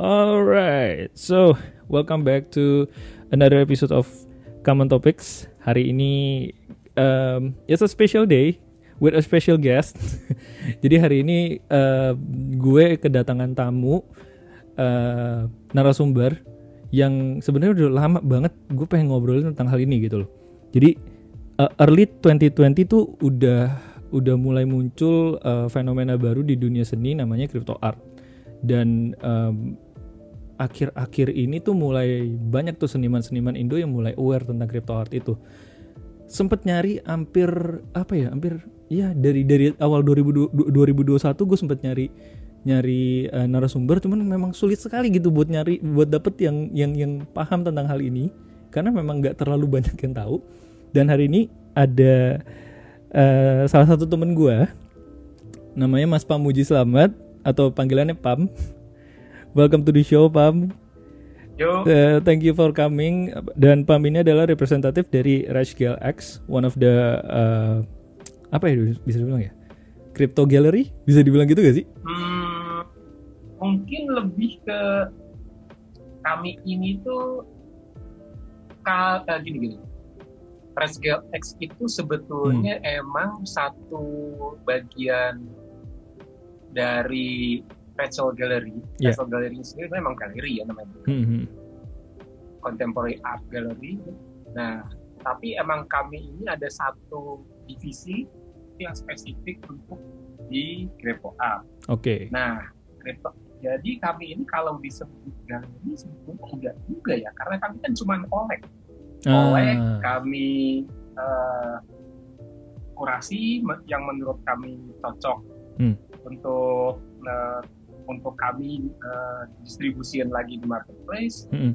Alright, so welcome back to another episode of Common Topics. Hari ini um, it's a special day with a special guest. Jadi hari ini uh, gue kedatangan tamu uh, narasumber yang sebenarnya udah lama banget gue pengen ngobrolin tentang hal ini gitu loh. Jadi uh, early 2020 tuh udah udah mulai muncul uh, fenomena baru di dunia seni namanya crypto art dan um, akhir-akhir ini tuh mulai banyak tuh seniman-seniman Indo yang mulai aware tentang crypto art itu sempet nyari hampir apa ya hampir ya dari dari awal 2000, 2021 gue sempet nyari nyari uh, narasumber cuman memang sulit sekali gitu buat nyari buat dapet yang yang yang paham tentang hal ini karena memang nggak terlalu banyak yang tahu dan hari ini ada uh, salah satu temen gue namanya Mas Pamuji Selamat atau panggilannya Pam. Welcome to the show Pam. Yo. Uh, thank you for coming. Dan Pam ini adalah representatif dari Rashgale X, one of the uh, apa ya bisa dibilang ya? Crypto gallery bisa dibilang gitu gak sih? Hmm, mungkin lebih ke kami ini tuh ka, uh, gini gini. Resgel X itu sebetulnya hmm. emang satu bagian dari Rachel Gallery. Yeah. Rachel Gallery sendiri memang galeri ya namanya. Hmm, hmm. Contemporary Art Gallery. Nah, tapi emang kami ini ada satu divisi yang spesifik untuk di crypto art. Oke. Okay. Nah, crypto jadi kami ini kalau disebut galeri sebetulnya enggak juga ya, karena kami kan cuma kolek oleh Ah. kami uh, kurasi yang menurut kami cocok Hmm. untuk uh, untuk kami uh, distribusiin lagi di marketplace Hmm, hmm.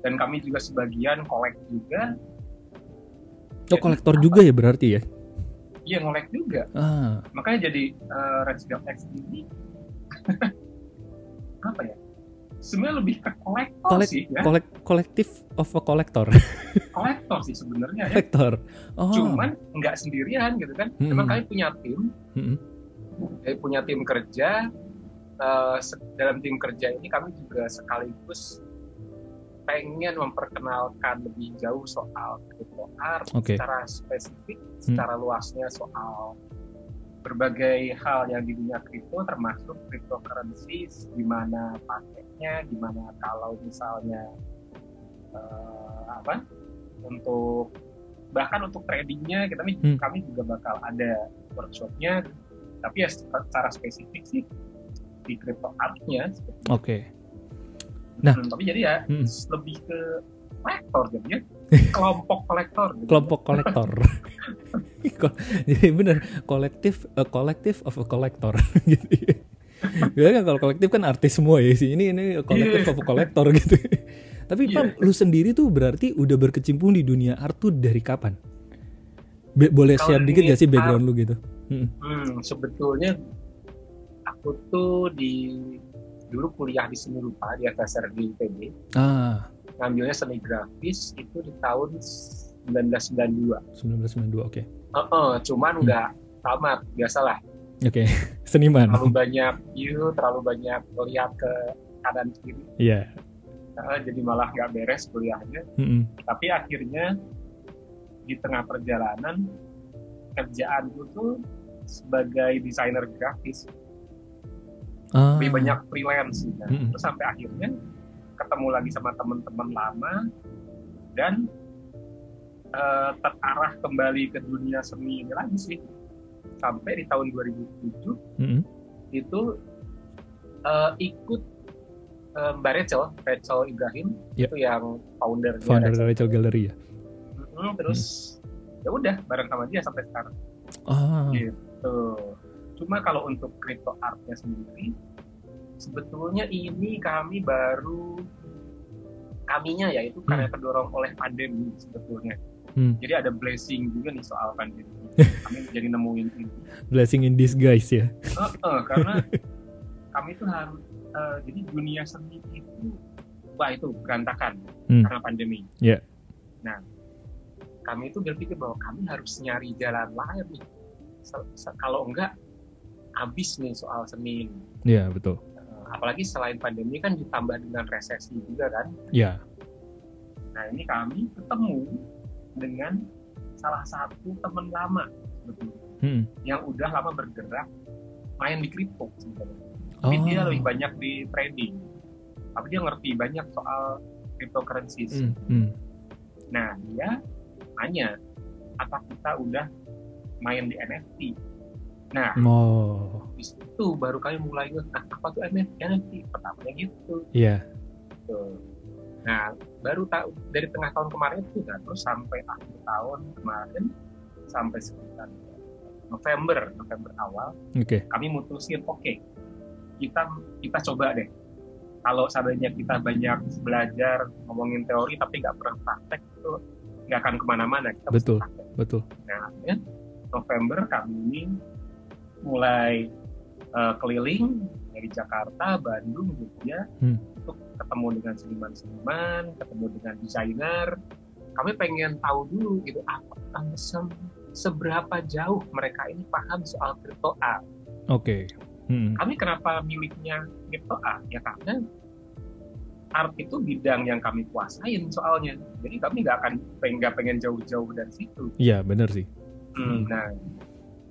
dan kami juga sebagian kolek juga Oh kolektor juga ya berarti ya? iya ngolek juga Ah. makanya jadi uh, Red Skull X ini apa ya sebenarnya lebih ke kolektor Kolek, sih ya kolek, kolektif of a collector. kolektor sih sebenarnya ya Kolektor. Oh. cuman nggak sendirian gitu kan Hmm. memang kami punya tim Hmm, kami punya tim kerja Eh, dalam tim kerja ini kami juga sekaligus pengen memperkenalkan lebih jauh soal crypto art Oke. secara spesifik secara luasnya soal berbagai hal yang di dunia kripto termasuk cryptocurrency gimana pakainya gimana kalau misalnya eh, apa untuk bahkan untuk tradingnya kita Hmm. kami juga bakal ada workshopnya tapi ya secara spesifik sih di crypto artnya Oke. Nah. Hmm, tapi jadi ya Hmm. lebih ke kolektor jadinya kelompok kolektor gitu. kelompok kolektor. Ko- Jadi bener kolektif a collective of a collector gitu. Biasanya kan kalau kolektif kan artis semua ya sih. Ini ini kolektif of a collector gitu. Tapi Iya. Pam, lu sendiri tuh berarti udah berkecimpung di dunia art tuh dari kapan? Be- boleh share dikit gak sih background lu gitu? Hmm. Hmm, sebetulnya aku tuh di dulu kuliah di seni rupa di FSR di ITB Ah, ngambilnya seni grafis itu di tahun 1992 1992 oke. Heeh, cuman Hmm. nggak tamat biasalah Oke, seniman. terlalu banyak view terlalu banyak lihat ke kanan kiri Iya. Heeh, jadi malah nggak beres kuliahnya Mm-mm. tapi akhirnya di tengah perjalanan kerjaanku tuh sebagai desainer grafis Ah. lebih banyak freelance gitu. Mm-mm. terus sampai akhirnya ketemu lagi sama teman-teman lama dan eh, terarah kembali ke dunia seni ini lagi sih sampai di tahun 2007 Mm-mm. itu eh, ikut eh, Mbak Rachel, Rachel Ibrahim Ya. itu yang founder Founder Rachel Gallery ya. terus ya udah bareng sama dia sampai sekarang Ah. gitu. Cuma kalau untuk crypto artnya sendiri, sebetulnya ini kami baru kaminya ya itu karena terdorong oleh pandemi sebetulnya. Hmm. Jadi ada blessing juga nih soal pandemi. Kami jadi nemuin ini. Blessing in disguise ya. Heeh, karena kami tuh harus eh, jadi dunia seni itu wah itu berantakan Hmm. karena pandemi. Iya. Nah, kami itu berpikir bahwa kami harus nyari jalan lain nih. Kalau enggak habis nih soal seni ini. Iya betul. Eh, apalagi selain pandemi kan ditambah dengan resesi juga kan. Ya. Nah ini kami ketemu dengan salah satu teman lama sebetulnya Hmm. yang udah lama bergerak main di kripto sebenarnya. Tapi Oh. dia lebih banyak di trading. Tapi dia ngerti banyak soal cryptocurrencies. Hmm, hmm. Nah dia tanya apa kita udah main di NFT. Nah Oh. di situ baru kami mulai nah, apa tuh NFT? Pertamanya gitu. Iya. Tuh. Nah, baru tahu dari tengah tahun kemarin itu kan, terus sampai akhir tahun kemarin sampai sekitar November, November awal, Oke. kami mutusin oke, kita kita coba deh. Kalau seandainya kita banyak belajar ngomongin teori tapi nggak pernah praktek itu nggak akan ke mana-mana. Kita Betul. Betul. Nah, akhirnya November kami mulai eh, keliling dari Jakarta, Bandung, Jogja Hmm. untuk ketemu dengan seniman-seniman, ketemu dengan desainer. Kami pengen tahu dulu gitu apa se- seberapa jauh mereka ini paham soal crypto art. Oke. Hmm. Kami kenapa miliknya crypto art? Ya karena art itu bidang yang kami kuasain soalnya. Jadi kami nggak akan pengen nggak pengen jauh-jauh dari situ. Iya, benar sih. Hmm, Hmm. Nah,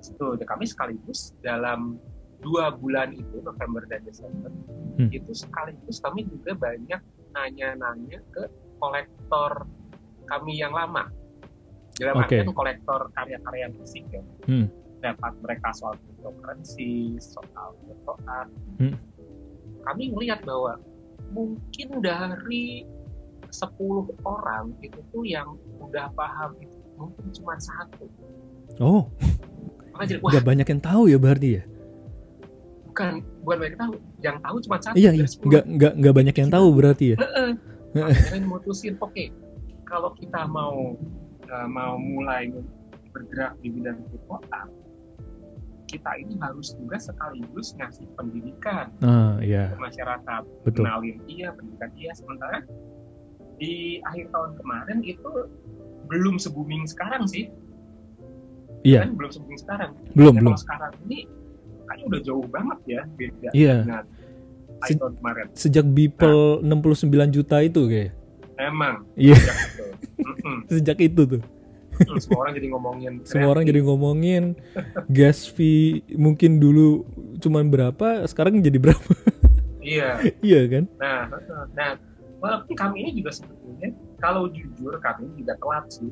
itu Dan kami sekaligus dalam dua bulan itu November dan Desember Hmm. itu sekaligus kami juga banyak nanya-nanya ke kolektor kami yang lama. Dalam Oke. artian kolektor karya-karya fisik ya. Hmm. Dapat mereka soal cryptocurrency, soal crypto art. Hmm. Kami melihat bahwa mungkin dari 10 orang itu tuh yang udah paham itu mungkin cuma satu. Oh, Maka jadi, wah nggak banyak yang tahu ya berarti ya? bukan bukan banyak tahu yang tahu cuma satu Iya, iya. 10. Nggak nggak nggak banyak yang tahu berarti ya? Heeh. akhirnya mutusin oke kalau kita mau uh, mau mulai bergerak di bidang art kita ini harus juga sekaligus ngasih pendidikan Ah, iya, ke masyarakat betul. kenalin dia pendidikan dia sementara di akhir tahun kemarin itu belum se booming sekarang sih Iya, kan belum se booming sekarang belum belum. kalau sekarang ini kayaknya udah jauh banget ya beda Iya. dengan Se- tahun kemarin Sejak Beeple 69 juta itu kayak. emang Iya, sejak itu Mm-mm. sejak itu tuh. Hmm, semua orang jadi ngomongin Semua orang jadi ngomongin gas fee mungkin dulu cuman berapa, sekarang jadi berapa? iya iya kan? nah nah walaupun kami ini juga sebetulnya kalau jujur kami juga telat sih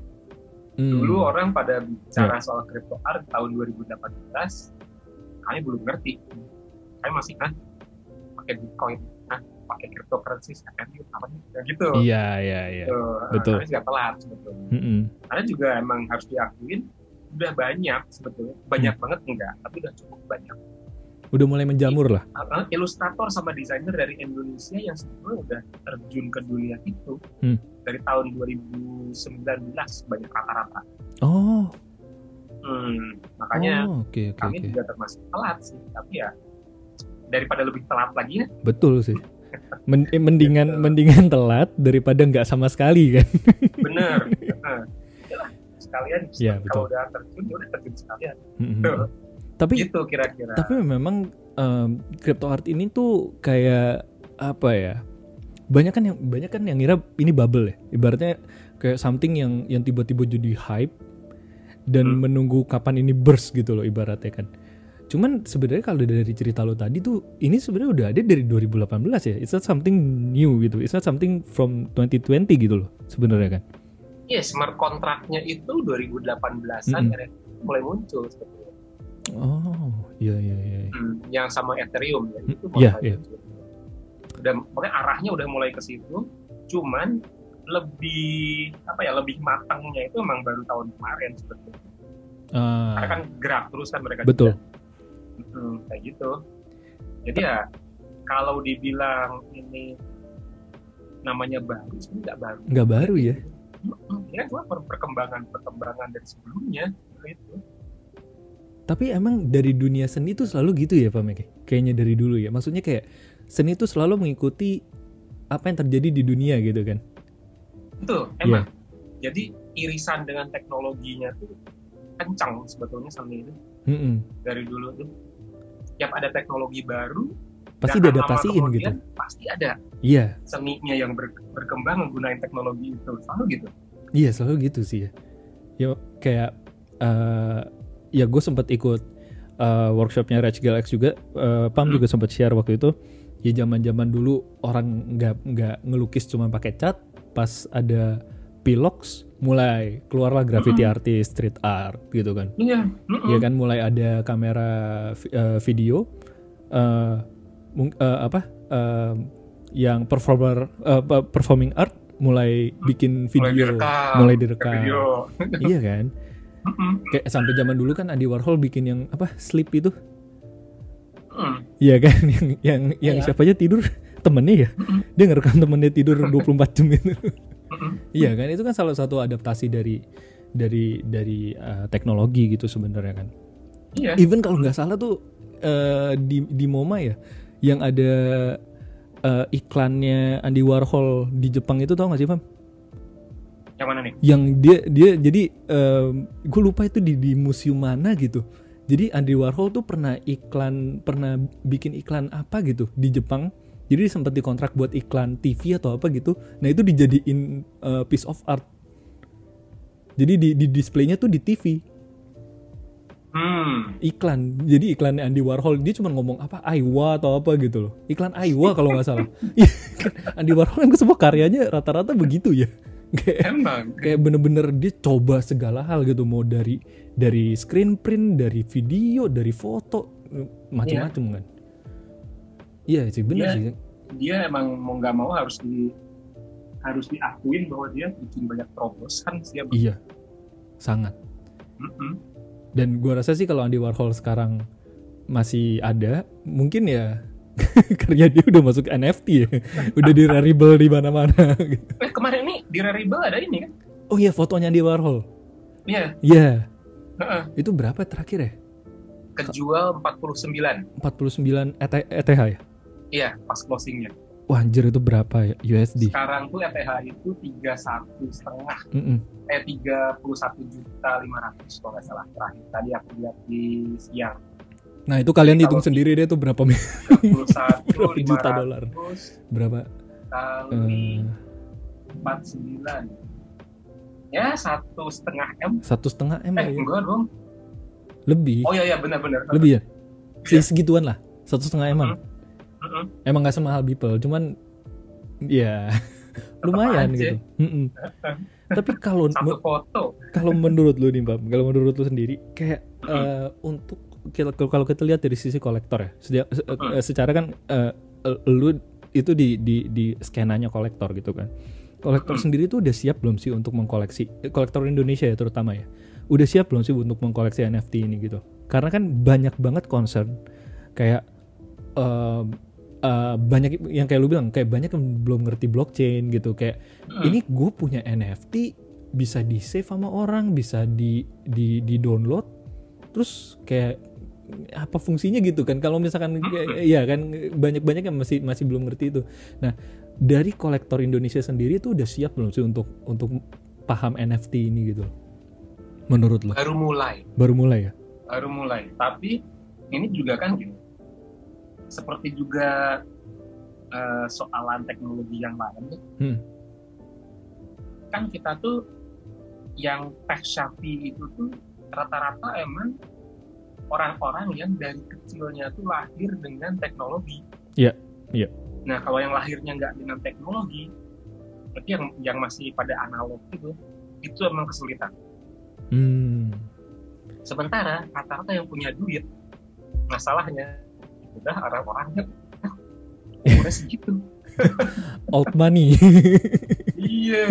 Hmm. dulu orang pada bicara soal crypto art tahun 2018 kami belum ngerti. Kami masih kan pakai bitcoin? Nah pakai cryptocurrency FNU apa Ya gitu. Iya, iya, iya. Nah, betul. kami juga telat sebetulnya Mm-mm. karena juga emang harus diakuin udah banyak sebetulnya. Banyak Hmm. banget enggak tapi udah cukup banyak Udah mulai menjamur lah. uh, ilustrator sama desainer dari Indonesia yang sebetulnya udah terjun ke dunia itu Hmm. dari tahun 2019 banyak rata-rata. Oh, Hmm, makanya oh, oke, oke, kami oke. juga termasuk telat sih, tapi ya daripada lebih telat lagi ya, Betul sih. Eh, mendingan mendingan telat daripada nggak sama sekali kan. bener. Heeh. Yalah, sekalian Iya, kalau udah terjun ya udah terjun sekalian. Mm-mm. Tuh, tapi gitu kira-kira. tapi memang em, crypto art ini tuh kayak apa ya? Banyak kan yang banyak kan yang ngira ini bubble ya. Ibaratnya kayak something yang yang tiba-tiba jadi hype dan Hmm. menunggu kapan ini burst gitu loh ibaratnya kan. Cuman sebenarnya kalau dari cerita lo tadi tuh ini sebenarnya udah ada dari 2018 ya. It's not something new gitu. It's not something from 2020 gitu loh sebenarnya kan. Iya, smart kontraknya itu 2018-an Mm-mm. ya, mulai muncul. Oh, iya iya iya. Hmm, yang sama Ethereum ya, itu Iya, mulai iya. muncul. Udah, pokoknya arahnya udah mulai ke situ, cuman lebih apa ya lebih matangnya itu emang baru tahun kemarin sebetulnya. Ah, Karena kan gerak terus kan mereka betul. juga. Hmm, kayak gitu. Jadi ya kalau dibilang ini namanya baru, sebenarnya nggak baru. Nggak baru ya. Hmm, Ini kan cuma per- perkembangan-perkembangan dari sebelumnya gitu. Tapi emang dari dunia seni tuh selalu gitu ya Pak Mek? Kayaknya dari dulu ya. Maksudnya kayak seni tuh selalu mengikuti apa yang terjadi di dunia gitu kan. Itu emang. Jadi irisan dengan teknologinya tuh kencang sebetulnya seni itu Mm-mm. dari dulu tuh. Tiap ada teknologi baru, pasti diadaptasiin gitu Pasti ada iya seninya yang ber- berkembang menggunakan teknologi itu. Selalu gitu. Iya selalu gitu sih ya. Ya kayak eh ya gue sempat ikut eh, workshopnya Rage Galax juga. eh, Pam Hmm. juga sempat share waktu itu. Ya zaman-zaman dulu orang nggak nggak ngelukis cuma pakai cat. Pas ada Pilox mulai keluarlah graffiti Mm-mm. artist, street art gitu kan. Iya. mm-mm. Ya kan mulai ada kamera eh, video mung- eh, apa eh, yang performer apa, performing art mulai bikin Mulai video direkam, mulai direkam. Video. iya kan Mm-mm. kayak sampai zaman dulu kan Andy Warhol bikin yang apa sleep itu Mm. iya kan yang yang yang Iya. siapa aja tidur temennya ya Mm-mm. dia ngerekam temennya tidur 24 jam itu iya kan itu kan salah satu adaptasi dari dari dari uh, teknologi gitu sebenarnya kan Iya. even kalau nggak salah tuh uh, di di MoMA ya yang ada uh, iklannya Andy Warhol di Jepang itu tau gak sih Fam? Yang mana nih? yang dia dia jadi gue lupa itu di di museum mana gitu. Jadi Andy Warhol tuh pernah iklan pernah bikin iklan apa gitu di Jepang. Jadi sempat dikontrak buat iklan TV atau apa gitu. Nah itu dijadiin uh, piece of art. Jadi di, di displaynya tuh di TV Hmm. iklan. Jadi iklannya Andy Warhol dia cuma ngomong apa Aiwa atau apa gitu loh. Iklan Aiwa kalau nggak salah. Iya, Andy Warhol kan semua karyanya rata-rata begitu ya kayak Emang. kayak bener-bener dia coba segala hal gitu mau dari dari screen print dari video dari foto macam-macam kan iya sih bener Iya. sih Dia emang mau nggak mau harus di harus diakuin bahwa dia bikin banyak terobosan sih ya. Iya sangat Mm-mm. dan gua rasa sih kalau Andy Warhol sekarang masih ada mungkin ya karya dia udah masuk NFT ya udah di rarible di mana-mana gitu. Eh kemarin nih di Rarible ada ini kan? oh iya fotonya Andy Warhol Iya. iya Heeh. itu berapa terakhir ya Kejual 49. 49 ET, ETH ya Iya, pas closingnya. wah anjir itu berapa ya USD Sekarang tuh ETH itu 31 setengah, Mm-mm. eh 31 juta 500 kalau nggak salah terakhir. Tadi aku lihat di siang. Nah itu kalian hitung di- sendiri deh tuh berapa mi- 31 Berapa juta dolar? berapa kali eh, 49. Ya satu setengah m. satu setengah m Eh ya? enggak dong. lebih Oh iya iya benar-benar. lebih ya. Se- segituan lah satu setengah Mm-mm. emang gak semahal Beeple cuman ya lumayan aja. gitu tapi kalau Satu foto. kalau menurut lu nih Bang, kalau menurut lu sendiri kayak eh, untuk kalau kita lihat dari sisi kolektor ya, sedia- se- Hmm. eh, secara kan eh, lu itu di di di skenanya kolektor gitu kan. Kolektor Hmm. sendiri tuh udah siap belum sih untuk mengkoleksi kolektor Indonesia ya terutama ya. Udah siap belum sih untuk mengkoleksi NFT ini gitu? Karena kan banyak banget concern kayak eh, eh, banyak yang kayak lu bilang kayak banyak yang belum ngerti blockchain gitu kayak Hmm. ini gue punya NFT bisa di save sama orang bisa di di di download terus kayak apa fungsinya gitu kan? Kalau misalkan ya kan banyak banyak yang masih masih belum ngerti itu. Nah dari kolektor Indonesia sendiri tuh udah siap belum sih untuk untuk paham NFT ini gitu? Menurut lo? Baru mulai. baru mulai ya? Baru mulai. Tapi ini juga kan gini, seperti juga eh, soalan teknologi yang lain, Hmm. kan kita tuh yang tech savvy itu tuh rata-rata emang orang-orang yang dari kecilnya tuh lahir dengan teknologi. Iya, iya. Nah kalau yang lahirnya nggak dengan teknologi, berarti yang yang masih pada analog itu, itu emang kesulitan. hmm. Sementara rata-rata yang punya duit, masalahnya udah orang-orangnya umurnya segitu. old money iya,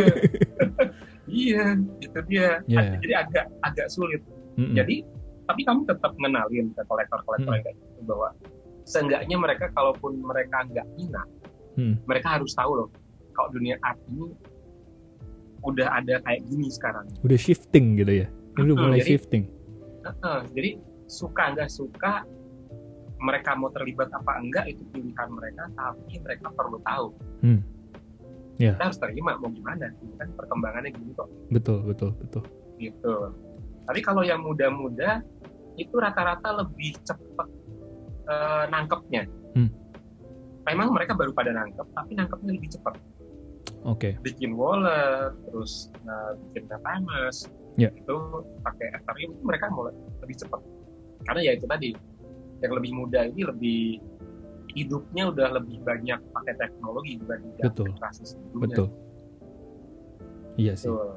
iya, itu dia. Iya. Jadi agak agak sulit. Mm-mm. Jadi tapi kamu tetap mengenalin ke kolektor-kolektor Hmm. yang kayak gitu bahwa seenggaknya mereka kalaupun mereka nggak minat, Hmm. mereka harus tahu loh kalau dunia art ini udah ada kayak gini sekarang. udah shifting gitu ya ini udah Mm-mm, mulai jadi- shifting Heeh, jadi suka nggak suka mereka mau terlibat apa enggak itu pilihan mereka tapi mereka perlu tahu Hmm. Ya. kita harus terima mau gimana kan perkembangannya gini kok betul betul betul gitu tapi kalau yang muda-muda itu rata-rata lebih cepet eh, nangkepnya Hmm. memang mereka baru pada nangkep tapi nangkepnya lebih cepat Oke. bikin wallet terus uh, bikin metamask Ya. itu pakai Ethereum itu mereka mulai lebih cepat karena ya itu tadi yang lebih muda ini lebih hidupnya udah lebih banyak pakai teknologi dibandingkan Betul. generasi sebelumnya Betul. Iya sih. Betul.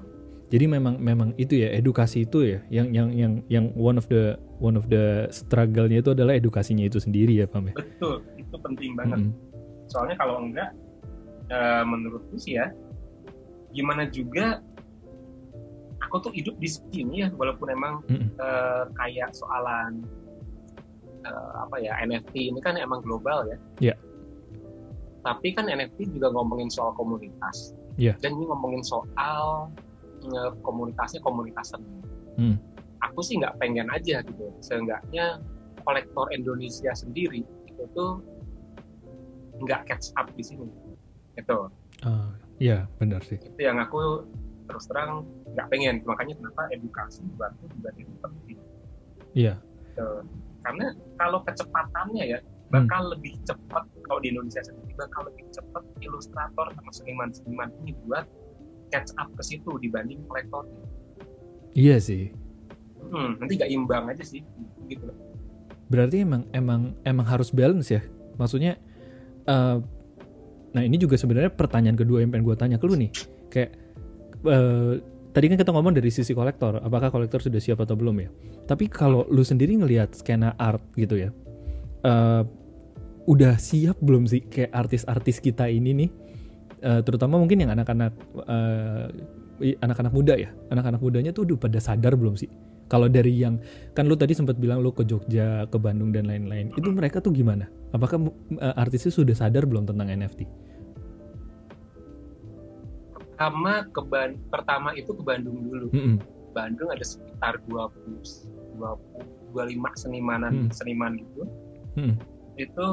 Jadi memang memang itu ya edukasi itu ya yang yang yang yang one of the one of the struggle-nya itu adalah edukasinya itu sendiri ya Pam ya. betul itu penting banget Mm-mm. soalnya kalau enggak eh, menurutku sih ya gimana juga aku tuh hidup di sini ya walaupun emang Mm-mm. eh, kayak soalan eh, apa ya NFT ini kan emang global ya Iya. tapi kan NFT juga ngomongin soal komunitas Iya. dan ini ngomongin soal komunitasnya komunitas seni Hmm. aku sih nggak pengen aja gitu seenggaknya kolektor Indonesia sendiri itu tuh nggak catch up di sini itu Ah, Iya benar sih. itu yang aku terus terang nggak pengen makanya kenapa edukasi bantu juga itu penting Iya. Gitu. karena kalau kecepatannya ya Hmm. bakal lebih cepat kalau di Indonesia sendiri bakal lebih cepat ilustrator sama seniman-seniman ini buat catch up ke situ dibanding kolektor Iya sih. hmm, nanti nggak imbang aja sih gitu Berarti emang emang emang harus balance ya. Maksudnya eh nah ini juga sebenarnya pertanyaan kedua yang pengen gue tanya ke lu nih. Kayak eh tadi kan kita ngomong dari sisi kolektor, apakah kolektor sudah siap atau belum ya? Tapi kalau lu sendiri ngelihat skena art gitu ya. eh udah siap belum sih kayak artis-artis kita ini nih? Eh, terutama mungkin yang anak-anak i- anak-anak muda ya. Anak-anak mudanya tuh udah pada sadar belum sih? Kalau dari yang kan lu tadi sempat bilang lu ke Jogja, ke Bandung dan lain-lain. Itu mereka tuh gimana? Apakah uh, artisnya sudah sadar belum tentang NFT? pertama ke Ban- pertama itu ke Bandung dulu Mm-mm. Bandung ada sekitar 20 20 25 senimanan Hmm. seniman gitu Hmm. itu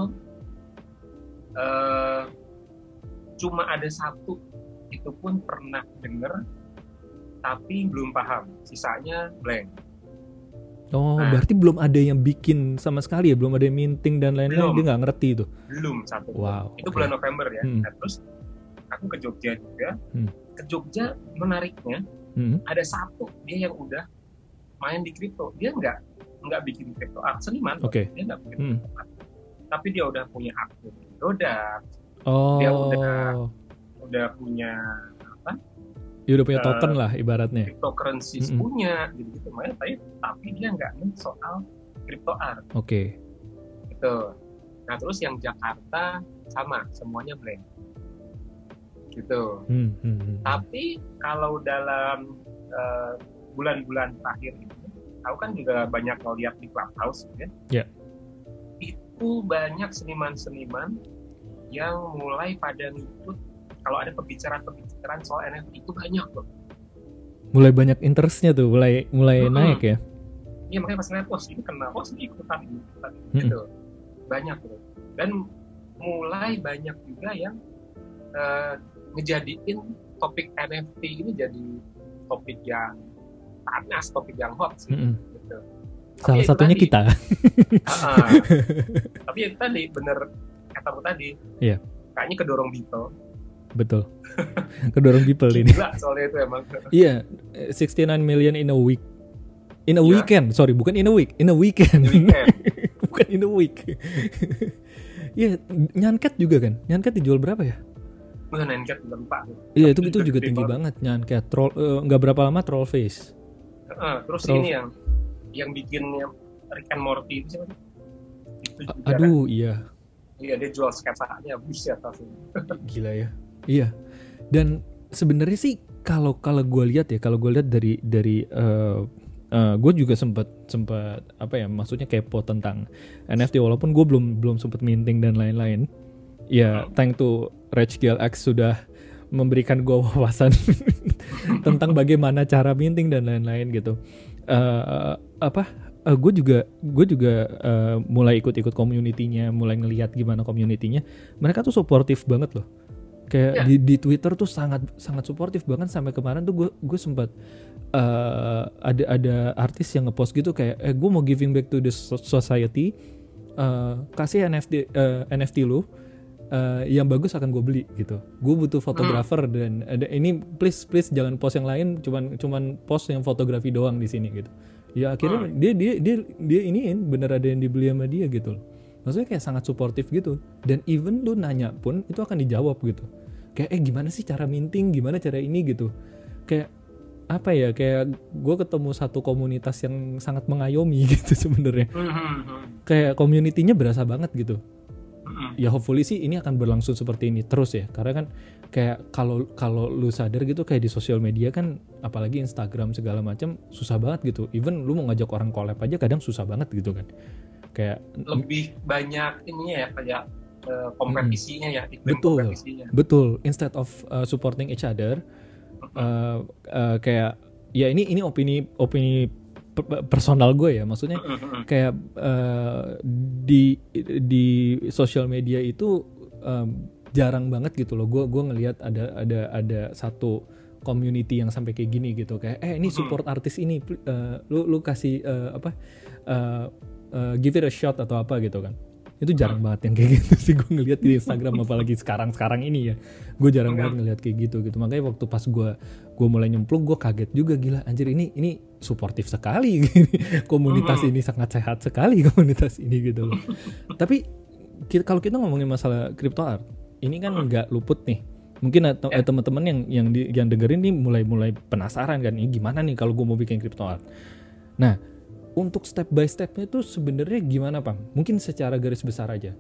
cuma ada satu itu pun pernah denger tapi belum paham sisanya blank Oh, Nah. berarti belum ada yang bikin sama sekali ya, belum ada yang minting dan lain-lain. Dia nggak ngerti itu. belum satu Wow. itu oke. bulan November ya Hmm. Nah, terus aku ke Jogja juga Hmm. ke Jogja menariknya Hmm. ada satu dia yang udah main di kripto dia nggak nggak bikin kripto art seniman kok. Oke. dia nggak bikin Hmm. art. tapi dia udah punya akun Doda Oh. Dia udah- udah punya Ya udah punya Eh, token lah ibaratnya. cryptocurrencies Mm-mm. punya gitu gitu makanya tapi tapi dia nggak nih soal kripto art Oke. gitu nah terus yang Jakarta sama semuanya blank gitu Hmm, hmm, hmm. tapi kalau dalam eh, bulan-bulan terakhir ini aku kan juga banyak ngeliat di clubhouse ya Ya. itu banyak seniman-seniman yang mulai pada ngikut kalau ada pembicaraan-pembicaraan soal NFT itu banyak loh Mulai banyak interestnya tuh, mulai mulai Mm-mm. naik ya. Iya makanya pas ngeliat, oh ini kenal, oh ini ikutan, ikutan, Mm-mm. gitu. Banyak gitu. Dan mulai banyak juga yang eh, ngejadiin topik NFT ini jadi topik yang panas, topik yang hot sih. Mm-mm. Gitu. Salah itu satunya tadi. kita. Ah, Tapi itu tadi bener katamu tadi. Iya. Kayaknya kedorong Bito. Betul. Kedorong people ini. Gila soalnya itu emang. Iya, eh, 69 million in a week. In a Iya. weekend, sorry, bukan in a week, in a weekend. Di weekend. bukan in a week. Iya, nyanket juga kan? Nyanket dijual berapa ya? Gue nenket belum lupa. Iya, itu itu juga tinggi banget. banget nyanket. Troll eh, nggak berapa lama troll face. Heeh, terus Terus- ini yang yang bikinnya Rick and Morty itu siapa? Itu juga kan. Aduh, iya. Iya dia jual sketsanya buset asli. Gila ya. Iya. Dan sebenarnya sih kalau kalau gue lihat ya, kalau gue lihat dari dari gue juga sempat sempat apa ya, maksudnya kepo tentang NFT walaupun gue belum belum sempat minting dan lain-lain. Ya, thank to Rage X sudah memberikan gue wawasan tentang bagaimana cara minting dan lain-lain gitu. Eh apa? Gue juga gue juga eh, mulai ikut-ikut community-nya, mulai ngelihat gimana community-nya. Mereka tuh suportif banget loh. Kayak Iya. di, di Twitter tuh sangat sangat suportif bahkan sampai kemarin tuh gue gue sempat eh, ada ada artis yang ngepost gitu kayak eh gue mau giving back to the so- society eh, kasih NFT eh, NFT lu uh, yang bagus akan gue beli gitu gue butuh fotografer Hmm. dan ada ini please please jangan post yang lain cuman cuman post yang fotografi doang di sini gitu ya akhirnya Hmm. dia dia dia dia iniin bener ada yang dibeli sama dia gitu loh. Maksudnya kayak sangat suportif gitu. Dan even lu nanya pun itu akan dijawab gitu. Kayak eh gimana sih cara minting? Gimana cara ini? gitu. Kayak apa ya kayak gue ketemu satu komunitas yang sangat mengayomi gitu sebenarnya. Hmm, hmm, hmm. kayak community-nya berasa banget gitu. Ya hopefully sih ini akan berlangsung seperti ini terus ya. Karena kan kayak kalau kalau lu sadar gitu kayak di sosial media kan apalagi Instagram segala macam susah banget gitu. Even lu mau ngajak orang collab aja kadang susah banget gitu kan. Kayak lebih banyak ininya ya kayak eh, kompetisinya ya iklim Betul. kompetisinya. betul. Instead of uh, supporting each other uh, uh, kayak ya ini ini opini opini per- personal gue ya. Maksudnya kayak eh, di di sosial media itu em, jarang banget gitu loh. Gue gua ngelihat ada ada ada satu community yang sampai kayak gini gitu. Kayak eh ini support artis ini eh, lu lu kasih eh, apa eh, eh, give it a shot atau apa gitu kan. Itu jarang banget yang kayak gitu sih gue ngelihat di Instagram apalagi sekarang sekarang ini ya. Gue jarang banget ngelihat kayak gitu gitu. Makanya waktu pas gue gue mulai nyemplung gue kaget juga gila anjir ini ini suportif sekali. Komunitas ini sangat sehat sekali komunitas ini gitu loh. Tapi kalau kita ngomongin masalah crypto art ini kan nggak luput nih. Mungkin atau Ya. eh, teman-teman yang yang di- yang dengerin nih mulai mulai penasaran kan ini gimana nih kalau gue mau bikin crypto art? Nah untuk step by stepnya itu sebenarnya gimana pang? Mungkin secara garis besar aja.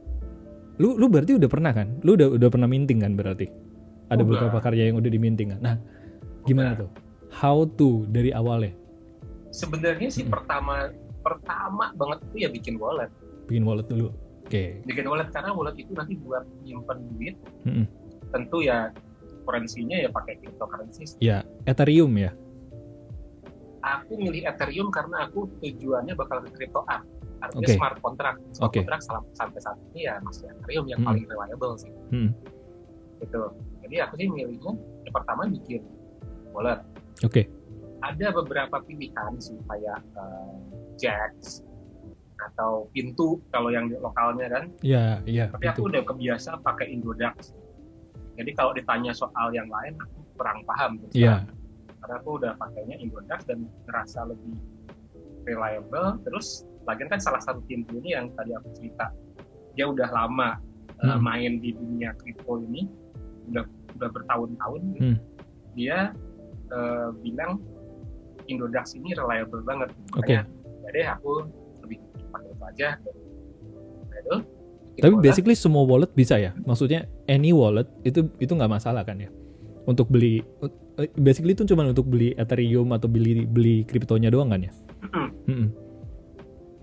Lu lu berarti udah pernah kan? Lu udah udah pernah minting kan berarti? Ada Udah. beberapa karya yang udah diminting kan? Nah gimana tuh? How to dari awalnya? Sebenarnya sih Hmm. pertama pertama banget itu ya bikin wallet. Bikin wallet dulu oke bikin wallet karena wallet itu nanti buat nyimpen duit Mm-mm. tentu ya currency-nya ya pakai cryptocurrency ya Ethereum ya aku milih Ethereum karena aku tujuannya bakal ke crypto art artinya Oke. smart contract smart Oke. contract salam- sampai saat ini ya masih Ethereum yang Hmm. paling reliable sih Hmm. gitu jadi aku sih milihnya yang pertama bikin wallet oke ada beberapa pilihan sih kayak eh, Jax atau pintu kalau yang lokalnya kan ya ya tapi aku udah kebiasa pakai Indodax jadi kalau ditanya soal yang lain aku kurang paham terus Iya. karena aku udah pakainya Indodax dan ngerasa lebih reliable terus lagian kan salah satu pintu ini yang tadi aku cerita dia udah lama uh, Hmm. main di dunia kripto ini udah udah bertahun-tahun gitu. Hmm. dia uh, bilang Indodax ini reliable banget Oke. makanya ya deh aku aja Tapi wallet. basically semua wallet bisa ya. Maksudnya any wallet itu itu nggak masalah kan ya. Untuk beli eh, basically itu cuma untuk beli Ethereum atau beli beli kriptonya doang kan ya. Mm-mm. Mm-mm.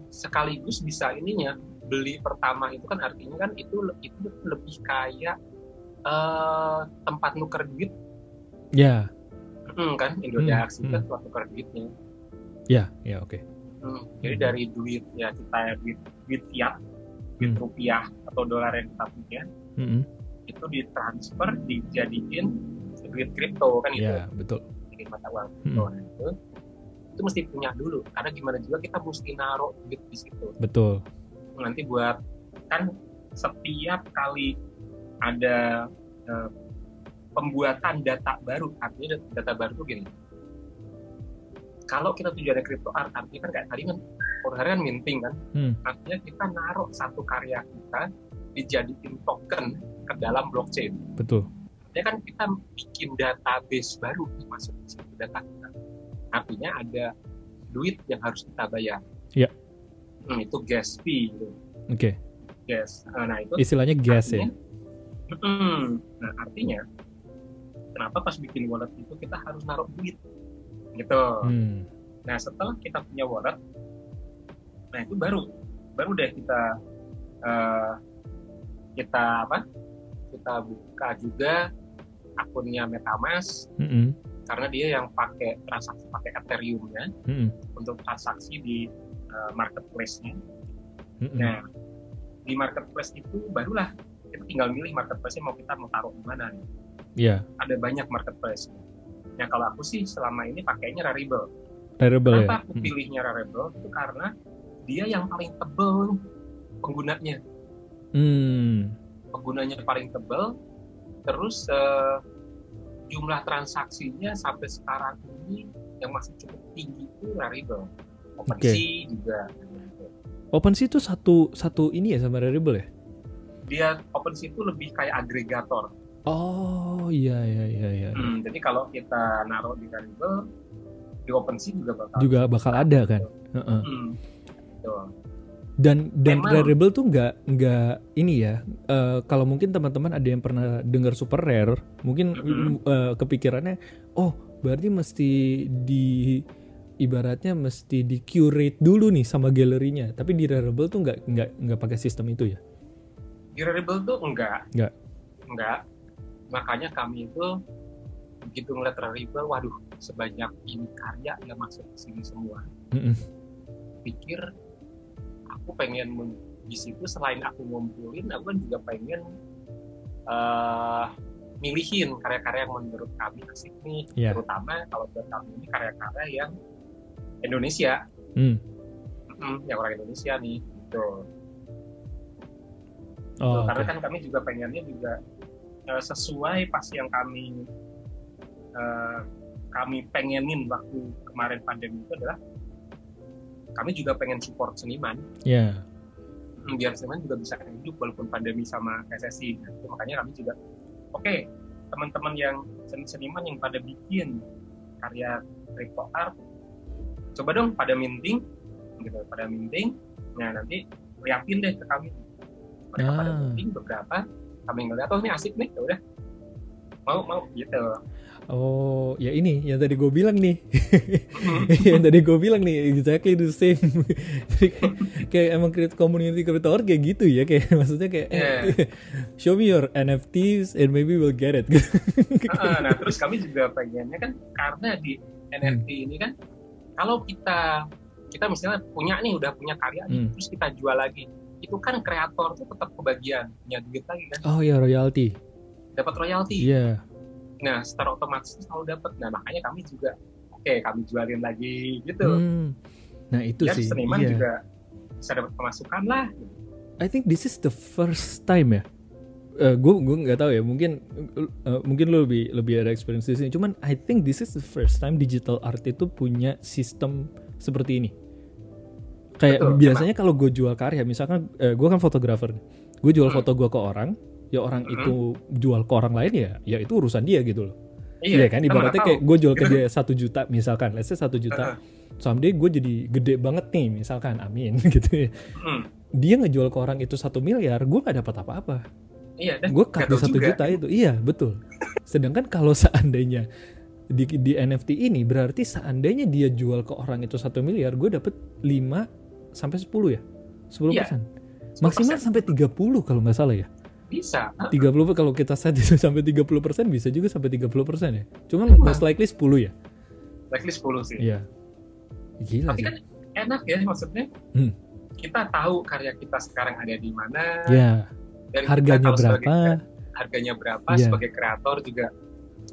sekaligus bisa ininya beli pertama itu kan artinya kan itu itu lebih kayak eh, tempat nuker duit Ya, Hmm, kan Indodax Hmm, itu kan tempat nuker duitnya ya, ya oke. Hmm, jadi dari duit ya kita duit duit fiat duit Hmm. rupiah atau dolar yang kita punya Mm-mm. itu ditransfer dijadiin duit kripto kan itu Ya, betul. jadi mata uang Hmm. kripto Nah, itu itu mesti punya dulu karena gimana juga kita mesti naruh duit di situ Betul. nanti buat kan setiap kali ada eh, pembuatan data baru artinya dat- data baru tuh gini kalau kita tujuannya crypto art artinya kan kayak tadi kan orangnya kan minting kan Hmm. artinya kita naruh satu karya kita dijadiin token ke dalam blockchain Betul. artinya kan kita bikin database baru masuk di situ data kita artinya ada duit yang harus kita bayar Iya. Hmm, itu gas fee gitu Oke. gas nah itu Istilahnya gas ya. Artinya- Mm-mm. Nah artinya kenapa pas bikin wallet itu kita harus naruh duit gitu. Hmm. Nah setelah kita punya wallet, nah itu baru baru deh kita eh, kita apa? Kita buka juga akunnya MetaMask Mm-mm. karena dia yang pakai transaksi pakai Ethereum-nya Mm-mm. untuk transaksi di eh, marketplace-nya. Mm-mm. Nah, di marketplace itu barulah kita tinggal milih marketplace-nya mau kita mau taruh di mana nih. Ya, Ada banyak marketplace. Nah, kalau aku sih selama ini pakainya Rarible. variable ya. Kenapa aku Mm. pilihnya Rarible? Itu karena dia yang paling tebel penggunanya. Hmm. penggunanya paling tebal, terus uh, jumlah transaksinya sampai sekarang ini yang masih cukup tinggi itu Rarible. OpenSea okay. juga. OpenSea itu satu satu ini ya sama Rarible ya? Dia OpenSea itu lebih kayak agregator. Oh iya iya iya iya. Hmm, jadi kalau kita naruh di Rarible di OpenSea juga bakal juga bakal ada kan. Uh -uh. Hmm, dan dan Emang. Rarible tuh nggak nggak ini ya uh, kalau mungkin teman-teman ada yang pernah dengar super rare mungkin mm-hmm. uh, kepikirannya oh berarti mesti di ibaratnya mesti di curate dulu nih sama galerinya tapi di Rarible tuh nggak nggak nggak pakai sistem itu ya di Rarible tuh enggak enggak enggak makanya kami itu begitu ngeliat Rarible waduh sebanyak ini karya yang masuk ke sini semua mm-hmm. pikir aku pengen di situ selain aku ngumpulin aku kan juga pengen uh, milihin karya-karya yang menurut kami asik nih yeah. terutama kalau buat kami ini karya-karya yang Indonesia mm. Yang orang Indonesia nih gitu Oh, karena kan kami juga pengennya juga uh, sesuai pas yang kami uh, kami pengenin waktu kemarin pandemi itu adalah kami juga pengen support seniman. Iya. Yeah. Biar seniman juga bisa hidup walaupun pandemi sama resesi. Nah, itu makanya kami juga, oke, okay, teman-teman yang seniman yang pada bikin karya crypto art, coba dong pada minting, gitu, pada minting. Nah nanti liatin deh ke kami. Mereka ah. pada minting beberapa, kami ngeliat, oh ini asik nih, ya udah mau mau gitu Oh, ya ini yang tadi gue bilang nih. yang tadi gue bilang nih, exactly the same. kayak, kayak emang create community creator kayak gitu ya, kayak maksudnya kayak yeah. eh, show me your NFTs and maybe we'll get it. nah, terus kami juga pengennya kan karena di NFT hmm. ini kan kalau kita kita misalnya punya nih udah punya karya nih, hmm. terus kita jual lagi, itu kan kreator tuh tetap kebagian punya duit lagi kan? Oh ya royalty. Dapat royalty. Iya. Yeah nah secara otomatis selalu dapat nah makanya kami juga oke okay, kami jualin lagi gitu hmm. nah itu ya, sih seniman yeah. juga bisa dapat pemasukan lah I think this is the first time ya uh, gue gue nggak tahu ya mungkin uh, mungkin lo lebih lebih ada experience di sini cuman I think this is the first time digital art itu punya sistem seperti ini kayak Betul, biasanya kalau gue jual karya misalkan uh, gue kan fotografer gue jual hmm. foto gue ke orang ya orang hmm. itu jual ke orang lain ya ya itu urusan dia gitu loh. Iya, iya kan? ibaratnya kayak gue jual ke dia satu juta misalkan let's say satu juta. Someday gue jadi gede banget nih misalkan. Amin gitu ya. Hmm. dia ngejual ke orang itu satu miliar gue gak dapat apa-apa. Iya gue cut di satu juta itu. Iya betul. Sedangkan kalau seandainya di, di NFT ini berarti seandainya dia jual ke orang itu satu miliar gue dapet 5 sampai 10 ya 10 iya. persen maksimal sampai 30 kalau nggak salah ya bisa. 30 kalau kita set itu sampai 30 persen bisa juga sampai 30 persen ya. Cuman most likely 10 ya. Likely 10 sih. Iya. Gila Tapi sih. kan enak ya maksudnya. Hmm. Kita tahu karya kita sekarang ada di mana. Iya. Harganya berapa? Sebagai, harganya berapa yeah. sebagai kreator juga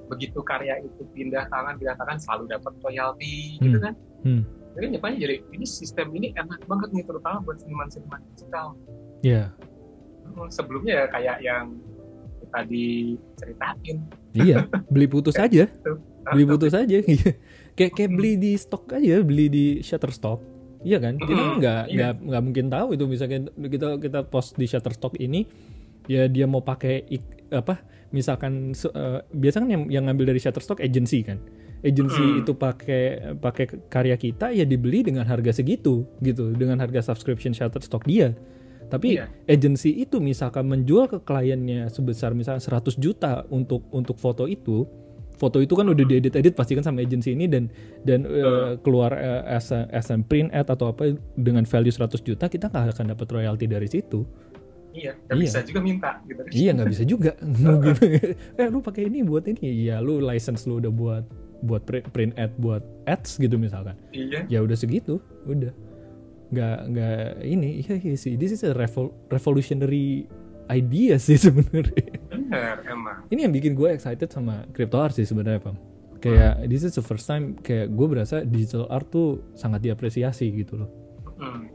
begitu karya itu pindah tangan pindah tangan selalu dapat royalti hmm. gitu kan. Hmm. Jadi jadi ini sistem ini enak banget nih terutama buat seniman-seniman digital. Iya. Yeah sebelumnya ya kayak yang tadi ceritain. Iya, beli putus aja. beli putus aja. kayak kayak beli di stok aja, beli di Shutterstock. Iya kan? Kita kan nggak iya. nggak nggak mungkin tahu itu misalnya kita kita post di Shutterstock ini ya dia mau pakai apa misalkan uh, biasa kan yang, yang ngambil dari Shutterstock agency kan agency hmm. itu pakai pakai karya kita ya dibeli dengan harga segitu gitu dengan harga subscription Shutterstock dia tapi iya. agensi itu misalkan menjual ke kliennya sebesar misalnya 100 juta untuk untuk foto itu, foto itu kan udah diedit-edit pasti kan sama agensi ini dan dan uh. Uh, keluar uh, as, a, as a print ad atau apa dengan value 100 juta kita nggak akan dapat royalti dari situ. Iya, nggak iya. bisa juga minta gitu. Iya, nggak bisa juga. eh, lu pakai ini buat ini. Iya, lu license lu udah buat buat print, print ad buat ads gitu misalkan. Iya. Ya udah segitu, udah nggak nggak ini iya, iya sih this is a revol revolutionary idea sih sebenarnya benar emang ini yang bikin gue excited sama crypto art sih sebenarnya pam kayak hmm. this is the first time kayak gue berasa digital art tuh sangat diapresiasi gitu loh hmm.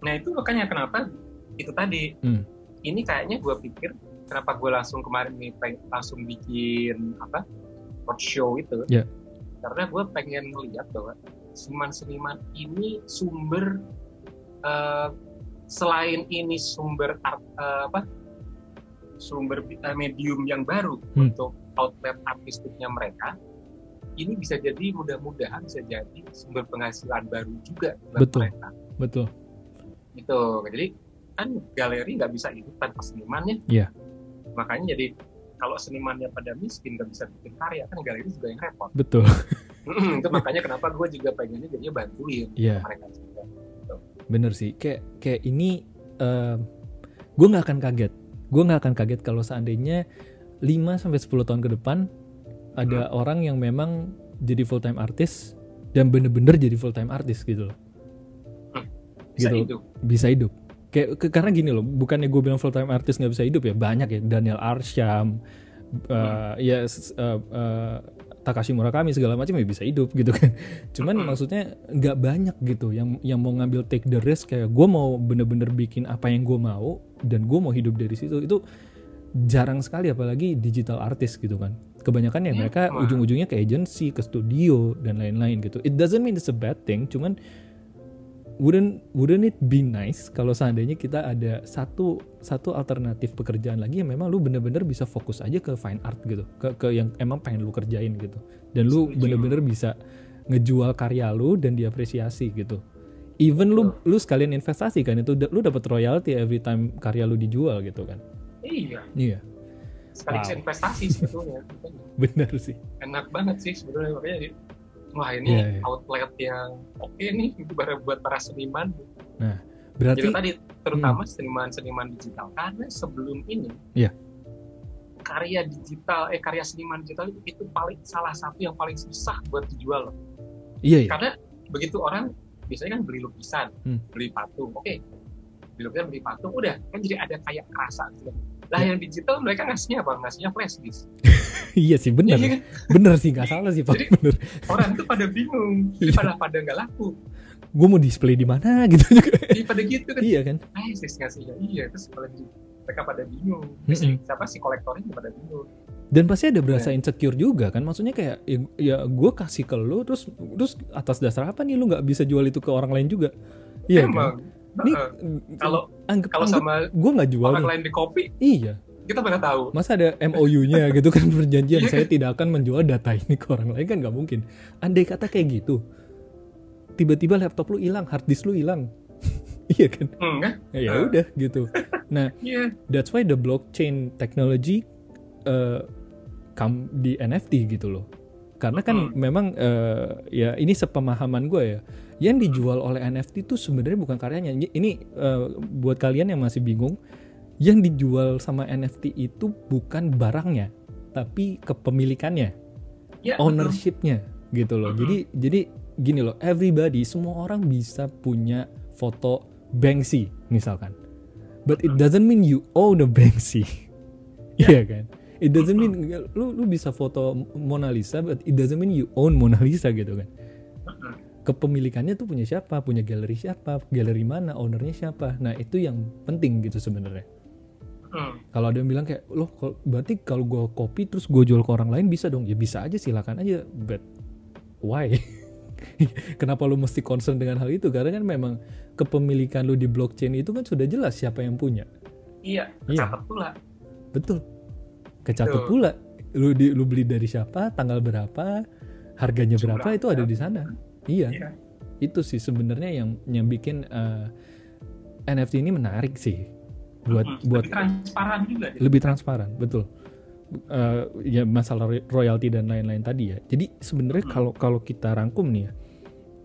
nah itu makanya kenapa itu tadi hmm. ini kayaknya gue pikir kenapa gue langsung kemarin nih langsung bikin apa roadshow itu Ya. Karena gue pengen melihat bahwa seniman-seniman ini sumber eh, selain ini sumber art, eh, apa sumber eh, medium yang baru Hmm. untuk outlet artistiknya mereka ini bisa jadi mudah-mudahan bisa jadi sumber penghasilan baru juga buat Betul. mereka betul gitu jadi kan galeri nggak bisa hidup tanpa senimannya Iya. makanya jadi kalau senimannya pada miskin nggak bisa bikin karya kan galeri juga yang repot. Betul. Itu makanya kenapa gue juga pengennya jadinya bantuin Iya. mereka juga bener sih. Kayak kayak ini gue nggak akan kaget. Gue nggak akan kaget kalau seandainya 5 sampai 10 tahun ke depan ada orang yang memang jadi full time artis dan bener-bener jadi full time artis gitu loh. Bisa Gitu. hidup. Bisa hidup kayak ke- karena gini loh bukannya gue bilang full time artis nggak bisa hidup ya banyak ya. Daniel Arsham uh, ya uh, uh, Takashi Murakami segala macam ya bisa hidup gitu kan. Cuman Mm-mm. maksudnya nggak banyak gitu yang yang mau ngambil take the risk kayak gue mau bener-bener bikin apa yang gue mau dan gue mau hidup dari situ itu jarang sekali apalagi digital artist gitu kan. Kebanyakan ya Ya, mereka ujung-ujungnya ke agency ke studio dan lain-lain gitu. It doesn't mean it's a bad thing cuman wouldn't wouldn't it be nice kalau seandainya kita ada satu satu alternatif pekerjaan lagi yang memang lu bener-bener bisa fokus aja ke fine art gitu ke ke yang emang pengen lu kerjain gitu. Dan lu bener-bener bisa ngejual karya lu dan diapresiasi gitu. Even lu lu sekalian investasi kan itu lu dapat royalty every time karya lu dijual gitu kan. Iya. Iya. Sekaligus Wow. investasi sebetulnya. Bener sih. Enak banget sih sebetulnya makanya wah ini Iya, iya. outlet yang oke nih itu baru buat para seniman berarti jadi tadi terutama seniman-seniman digital karena sebelum ini Iya. karya digital eh karya seniman digital itu, paling salah satu yang paling susah buat dijual loh iya iya karena begitu orang biasanya kan beli lukisan Hmm. beli patung oke beli lukisan beli patung udah kan jadi ada kayak kerasa gitu lah Ya. yang digital mereka ngasihnya apa? Ngasihnya flash disk. Iya sih bener. Iya kan? bener sih nggak salah sih pak. Jadi- bener. orang tuh pada bingung. Jadi Iya. pada pada nggak laku. Gue mau display di mana gitu juga. Jadi pada gitu kan. Iya kan? Flash disk ngasihnya iya terus di- mereka pada bingung. Mm-mm. si, siapa? Si kolektornya pada bingung. Dan pasti ada berasa Iya. insecure juga kan? Maksudnya kayak ya, ya gue kasih ke lu terus terus atas dasar apa nih lu nggak bisa jual itu ke orang lain juga? Iya emang. kan Heeh. kalau anggap kalau anggap sama gue nggak jual orang lain di kopi iya. kita pada tahu. Masa ada MOU-nya gitu kan perjanjian Iya saya tidak akan menjual data ini ke orang lain kan nggak mungkin. Andai kata kayak gitu tiba-tiba laptop lu hilang hard disk lu hilang. Iya kan? Enggak ya ya udah gitu. Nah iya. that's why the blockchain technology uh, come di NFT gitu loh. Karena kan Hmm. memang uh, ya ini sepemahaman gue ya yang dijual oleh NFT itu sebenarnya bukan karyanya. Ini- uh, buat kalian yang masih bingung yang dijual sama NFT itu bukan barangnya tapi kepemilikannya ya ownershipnya gitu loh. Mhm. jadi jadi gini loh everybody semua orang bisa punya foto Banksy misalkan. But it doesn't mean you own a Banksy. Iya kan? It doesn't mean lu lu bisa foto Mona Lisa but it doesn't mean you own Mona Lisa gitu kan. Kepemilikannya tuh punya siapa? Punya galeri siapa? Galeri mana? Ownernya siapa? Nah itu yang penting gitu sebenarnya. Hmm. kalau ada yang bilang kayak loh berarti kalau gue copy terus gue jual ke orang lain bisa dong? Ya bisa aja silakan aja. But why? Kenapa lu mesti concern dengan hal itu? Karena kan memang kepemilikan lu di blockchain itu kan sudah jelas siapa yang punya. Iya Iya. catat pula. Betul. Kecatat Betul. pula. Lu di, lu beli dari siapa tanggal berapa harganya Jumlah berapa itu ada di sana iya Iya. itu sih sebenarnya yang yang bikin eh, NFT ini menarik sih buat Hmm. buat lebih transparan juga dia. lebih transparan betul Eh, ya masalah roy- royalti dan lain-lain tadi ya jadi sebenarnya Hmm. kalau kalau kita rangkum nih ya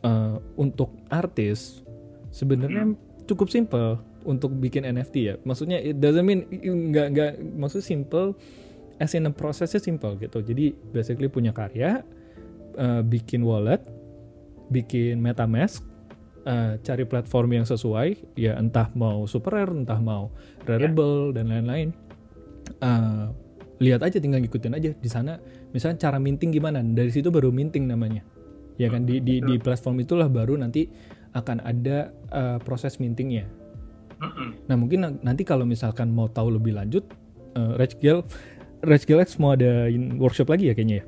eh, untuk artis sebenarnya cukup simple untuk bikin NFT ya maksudnya it doesn't mean nggak nggak maksud simple as in a prosesnya simple gitu jadi basically punya karya eh, bikin wallet bikin metamask eh, cari platform yang sesuai ya entah mau super rare entah mau rareable dan lain-lain. Eh, lihat aja tinggal ngikutin aja. Di sana misalnya cara minting gimana? Dari situ baru minting namanya. Ya kan? Di di, di platform itulah baru nanti akan ada eh, proses mintingnya. Nah mungkin na- nanti kalau misalkan mau tahu lebih lanjut uh, Rage Girl Rage Girl X mau ada workshop lagi ya kayaknya ya?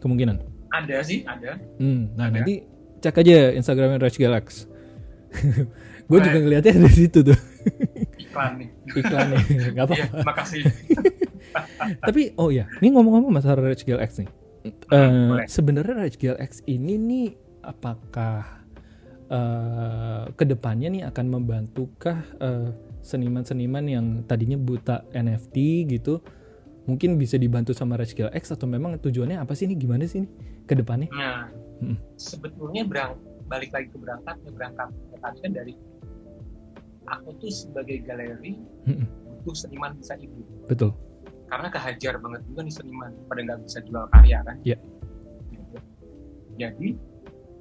Kemungkinan ada sih ada. Hmm, nah Ada. nanti cek aja Instagramnya Rage Girl X gue juga ngeliatnya dari situ tuh. Iklan nih. Iklannya nggak iya apa-apa. makasih. Tapi oh ya ini ngomong-ngomong masalah Rage Girl X nih Eh, boleh. sebenarnya Rage Girl X ini nih apakah eh ke depannya nih akan membantukah eh, seniman-seniman yang tadinya buta NFT gitu mungkin bisa dibantu sama Girl X atau memang tujuannya apa sih nih gimana sih nih ke depannya nah Hmm. sebetulnya berang balik lagi ke berangkatnya berangkat tadi kan dari aku tuh sebagai galeri Mm-mm. butuh seniman bisa hidup betul karena kehajar banget juga nih seniman pada nggak bisa jual karya kan Iya. Gitu. jadi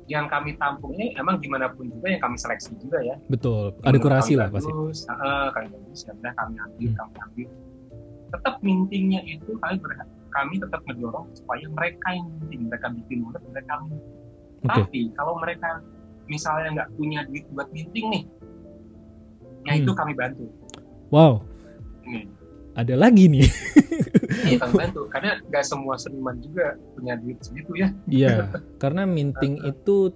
yang kami tampung ini emang gimana pun juga yang kami seleksi juga ya betul ada kurasi lah pasti bagus, uh, kami bagus ya udah kami ambil Hmm. kami ambil tetap mintingnya itu kami berha- kami tetap mendorong supaya mereka yang minting mereka bikin mulut mereka minting. Oke. Tapi kalau mereka misalnya nggak punya duit buat minting nih ya Hmm. itu kami bantu. Wow. Ini. Ada lagi nih. Iya kami bantu. Karena nggak semua seniman juga punya duit segitu ya. Iya, karena minting itu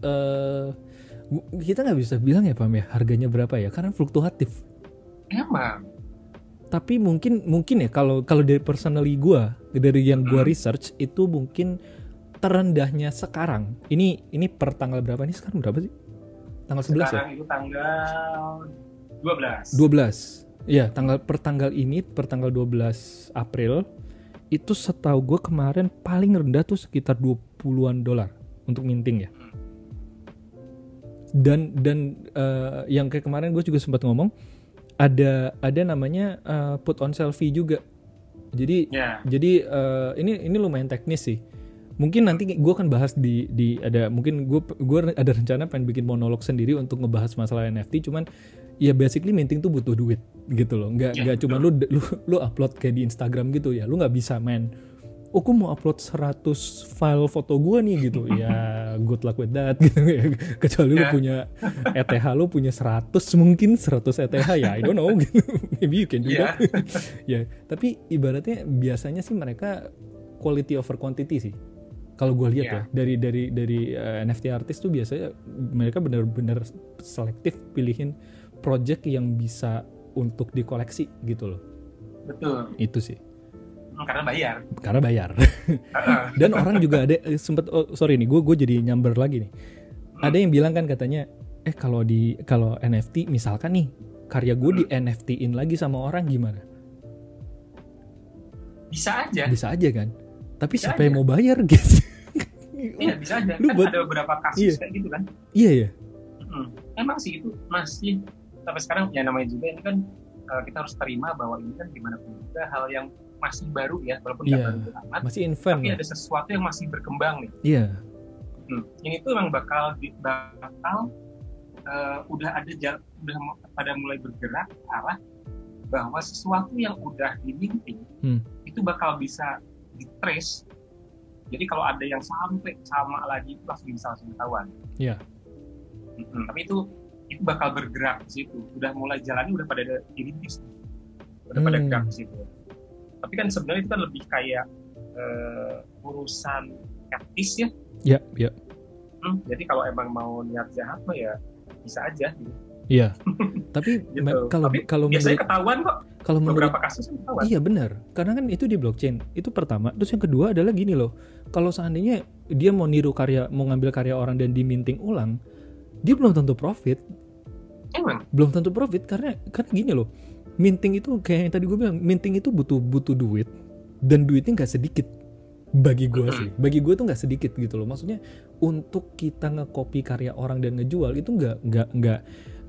eh bu- kita nggak bisa bilang ya Pam ya harganya berapa ya? Karena fluktuatif. emang Tapi mungkin mungkin ya kalau kalau dari personally gua dari yang gua Hmm. research itu mungkin terendahnya sekarang. Ini ini per tanggal berapa nih sekarang berapa sih? Tanggal 11 ya? sekarang itu tanggal 12 12. Iya, tanggal per tanggal ini per tanggal 12 April itu setahu gue kemarin paling rendah tuh sekitar 20-an dolar untuk minting ya. Dan dan eh, yang kayak kemarin gue juga sempat ngomong ada ada namanya eh, put on selfie juga. Jadi ya jadi eh, ini ini lumayan teknis sih. Mungkin nanti gue akan bahas di di ada mungkin gue gue ada rencana pengen bikin monolog sendiri untuk ngebahas masalah NFT. Cuman ya basically minting tuh butuh duit gitu loh. Nggak Ya, nggak cuma lu lu lu upload kayak di Instagram gitu ya. Lu nggak bisa main. Oh, gue mau upload 100 file foto gue nih gitu. ya good luck with that gitu ya. Kecuali lu Ya. punya ETH lu punya 100 mungkin 100 ETH ya I don't know gitu. Maybe you can do Iya. that. ya, tapi ibaratnya biasanya sih mereka quality over quantity sih. Kalau gue lihat Iya. ya dari dari dari uh, NFT artis tuh biasanya mereka benar-benar selektif pilihin project yang bisa untuk dikoleksi gitu loh. betul Itu sih. Hmm, karena bayar Karena bayar. Dan orang juga ada eh, sempet oh sorry nih gue gue jadi nyamber lagi nih. Hmm. Ada yang bilang kan katanya eh kalau di kalau NFT misalkan nih karya gue di NFT-in lagi sama orang gimana? bisa aja Bisa aja kan. Tapi Bisa siapa yang aja. mau bayar guys? iya bisa aja Lu kan buat- ada beberapa kasus Iya. kayak gitu kan iya ya. Hmm. emang sih itu masih sampai sekarang ya namanya juga ini kan eh, kita harus terima bahwa ini kan gimana pun juga hal yang masih baru ya walaupun Iya. baru amat Masih infant tapi ya. ada sesuatu yang masih berkembang nih Iya. Hmm. Ini tuh emang bakal bakal eh, udah ada jal- udah pada mulai bergerak ke arah bahwa sesuatu yang udah diminting Hmm. itu bakal bisa di trace. Jadi kalau ada yang sampai sama lagi itu langsung bisa langsung ketahuan. Iya. Mm-mm. Tapi itu itu bakal bergerak di situ. Udah mulai jalannya udah pada dirintis. Udah pada Hmm. gerak di situ. Tapi kan sebenarnya itu kan lebih kayak eh, urusan etis ya. Iya, iya. Hmm, jadi kalau emang mau niat jahat mah ya bisa aja gitu. Iya. Tapi Gitu. kalau Tapi kalau Biasanya menurut ketahuan kok. kalau menurut Beberapa kasus kan ketahuan. Iya benar, karena kan itu di blockchain. Itu pertama. Terus yang kedua adalah gini loh. Kalau seandainya dia mau niru karya, mau ngambil karya orang dan diminting ulang, dia belum tentu profit. Emang. Belum tentu profit karena karena gini loh. Minting itu kayak yang tadi gue bilang, minting itu butuh butuh duit dan duitnya nggak sedikit bagi gue sih. Bagi gue tuh nggak sedikit gitu loh. Maksudnya untuk kita ngekopi karya orang dan ngejual itu nggak nggak nggak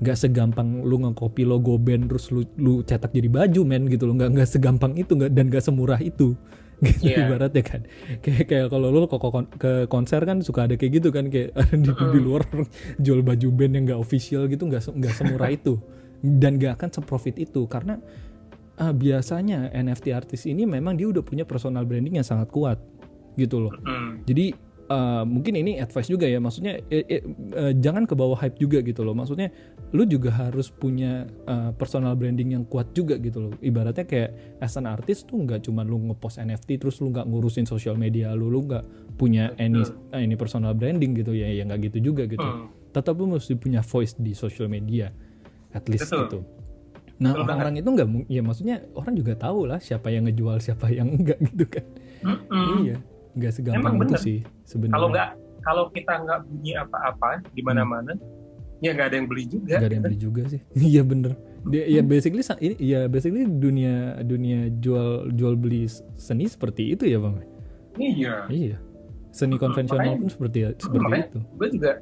nggak segampang lu ngekopi logo band terus lu lu cetak jadi baju men gitu loh nggak nggak segampang itu nggak dan nggak semurah itu gitu Iya. ibaratnya kan kayak kayak kalau lu ke, ke- konser kan suka ada kayak gitu kan kayak di, di luar jual baju band yang nggak official gitu nggak nggak semurah itu dan nggak akan seprofit itu karena ah, biasanya NFT artis ini memang dia udah punya personal branding yang sangat kuat gitu loh. Jadi uh, mungkin ini advice juga ya maksudnya eh, eh, eh, jangan ke bawah hype juga gitu loh. Maksudnya lu juga harus punya uh, personal branding yang kuat juga gitu loh. Ibaratnya kayak as an artist tuh nggak cuma lu ngepost NFT terus lu nggak ngurusin sosial media lu lu nggak punya any uh, any personal branding gitu ya ya nggak gitu juga gitu. Hmm. tetap lu mesti punya voice di social media at least Betul. gitu. Nah orang-orang itu nggak ya maksudnya orang juga tahu lah siapa yang ngejual siapa yang enggak gitu kan. Mm -mm. iya nggak segampang Emang itu sih sebenarnya. Kalau nggak kalau kita nggak bunyi apa-apa di mana-mana hmm. ya nggak ada yang beli juga. Nggak ada yang beli juga sih. Iya bener. Dia ya basically ini ya basically dunia dunia jual jual beli seni seperti itu ya bang? Iya. Iya. Seni konvensional pun seperti seperti makanya, itu. gue juga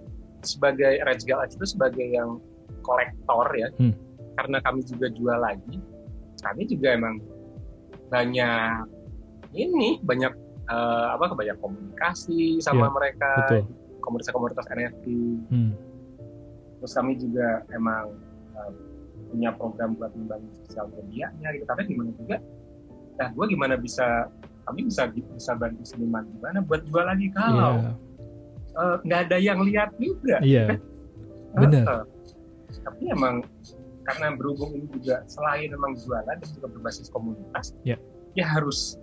sebagai Rage Galaxy itu sebagai yang kolektor ya hmm. karena kami juga jual lagi kami juga emang banyak ini banyak uh, apa banyak komunikasi sama yeah, mereka komunitas-komunitas NFT hmm. terus kami juga emang uh, punya program buat membangun sosial medianya gitu tapi gimana juga nah gue gimana bisa kami bisa bisa bantu seniman gimana buat jual lagi kalau yeah. Iya. uh, nggak ada yang lihat juga iya yeah. benar uh, tapi emang karena berhubung ini juga selain memang jualan dan juga berbasis komunitas yeah. ya harus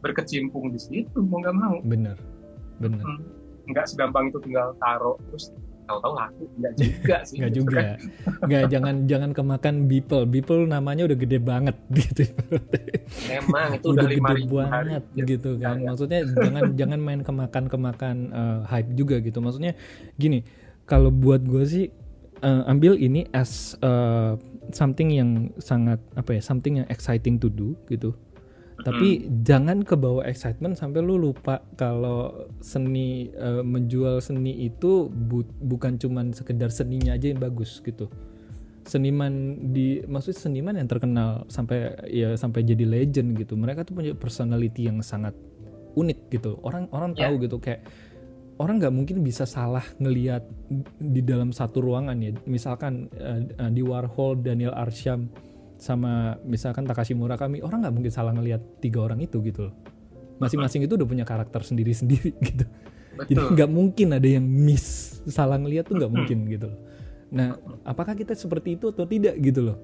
berkecimpung di situ mau nggak mau. Bener. Bener. Hmm, nggak segampang itu tinggal taruh terus tahu-tahu laku. Nggak juga sih nggak juga. kan. nggak jangan jangan kemakan beeple. Beeple namanya udah gede banget gitu emang itu udah, lima ribu banget hari, gitu kan. ya. maksudnya jangan jangan main kemakan kemakan uh, hype juga gitu. Maksudnya gini kalau buat gue sih uh, ambil ini as uh, something yang sangat apa ya something yang exciting to do gitu tapi hmm. jangan kebawa excitement sampai lu lupa kalau seni uh, menjual seni itu bu bukan cuman sekedar seninya aja yang bagus gitu seniman di maksud seniman yang terkenal sampai ya sampai jadi legend gitu mereka tuh punya personality yang sangat unik gitu orang orang yeah. tahu gitu kayak orang nggak mungkin bisa salah ngelihat di dalam satu ruangan ya. Misalkan uh, di Warhol Daniel Arsham sama misalkan Takashi Murakami orang nggak mungkin salah ngelihat tiga orang itu gitu loh. Masing-masing itu udah punya karakter sendiri-sendiri gitu. Betul. jadi nggak mungkin ada yang miss salah ngelihat tuh nggak mungkin gitu loh. Nah apakah kita seperti itu atau tidak gitu loh?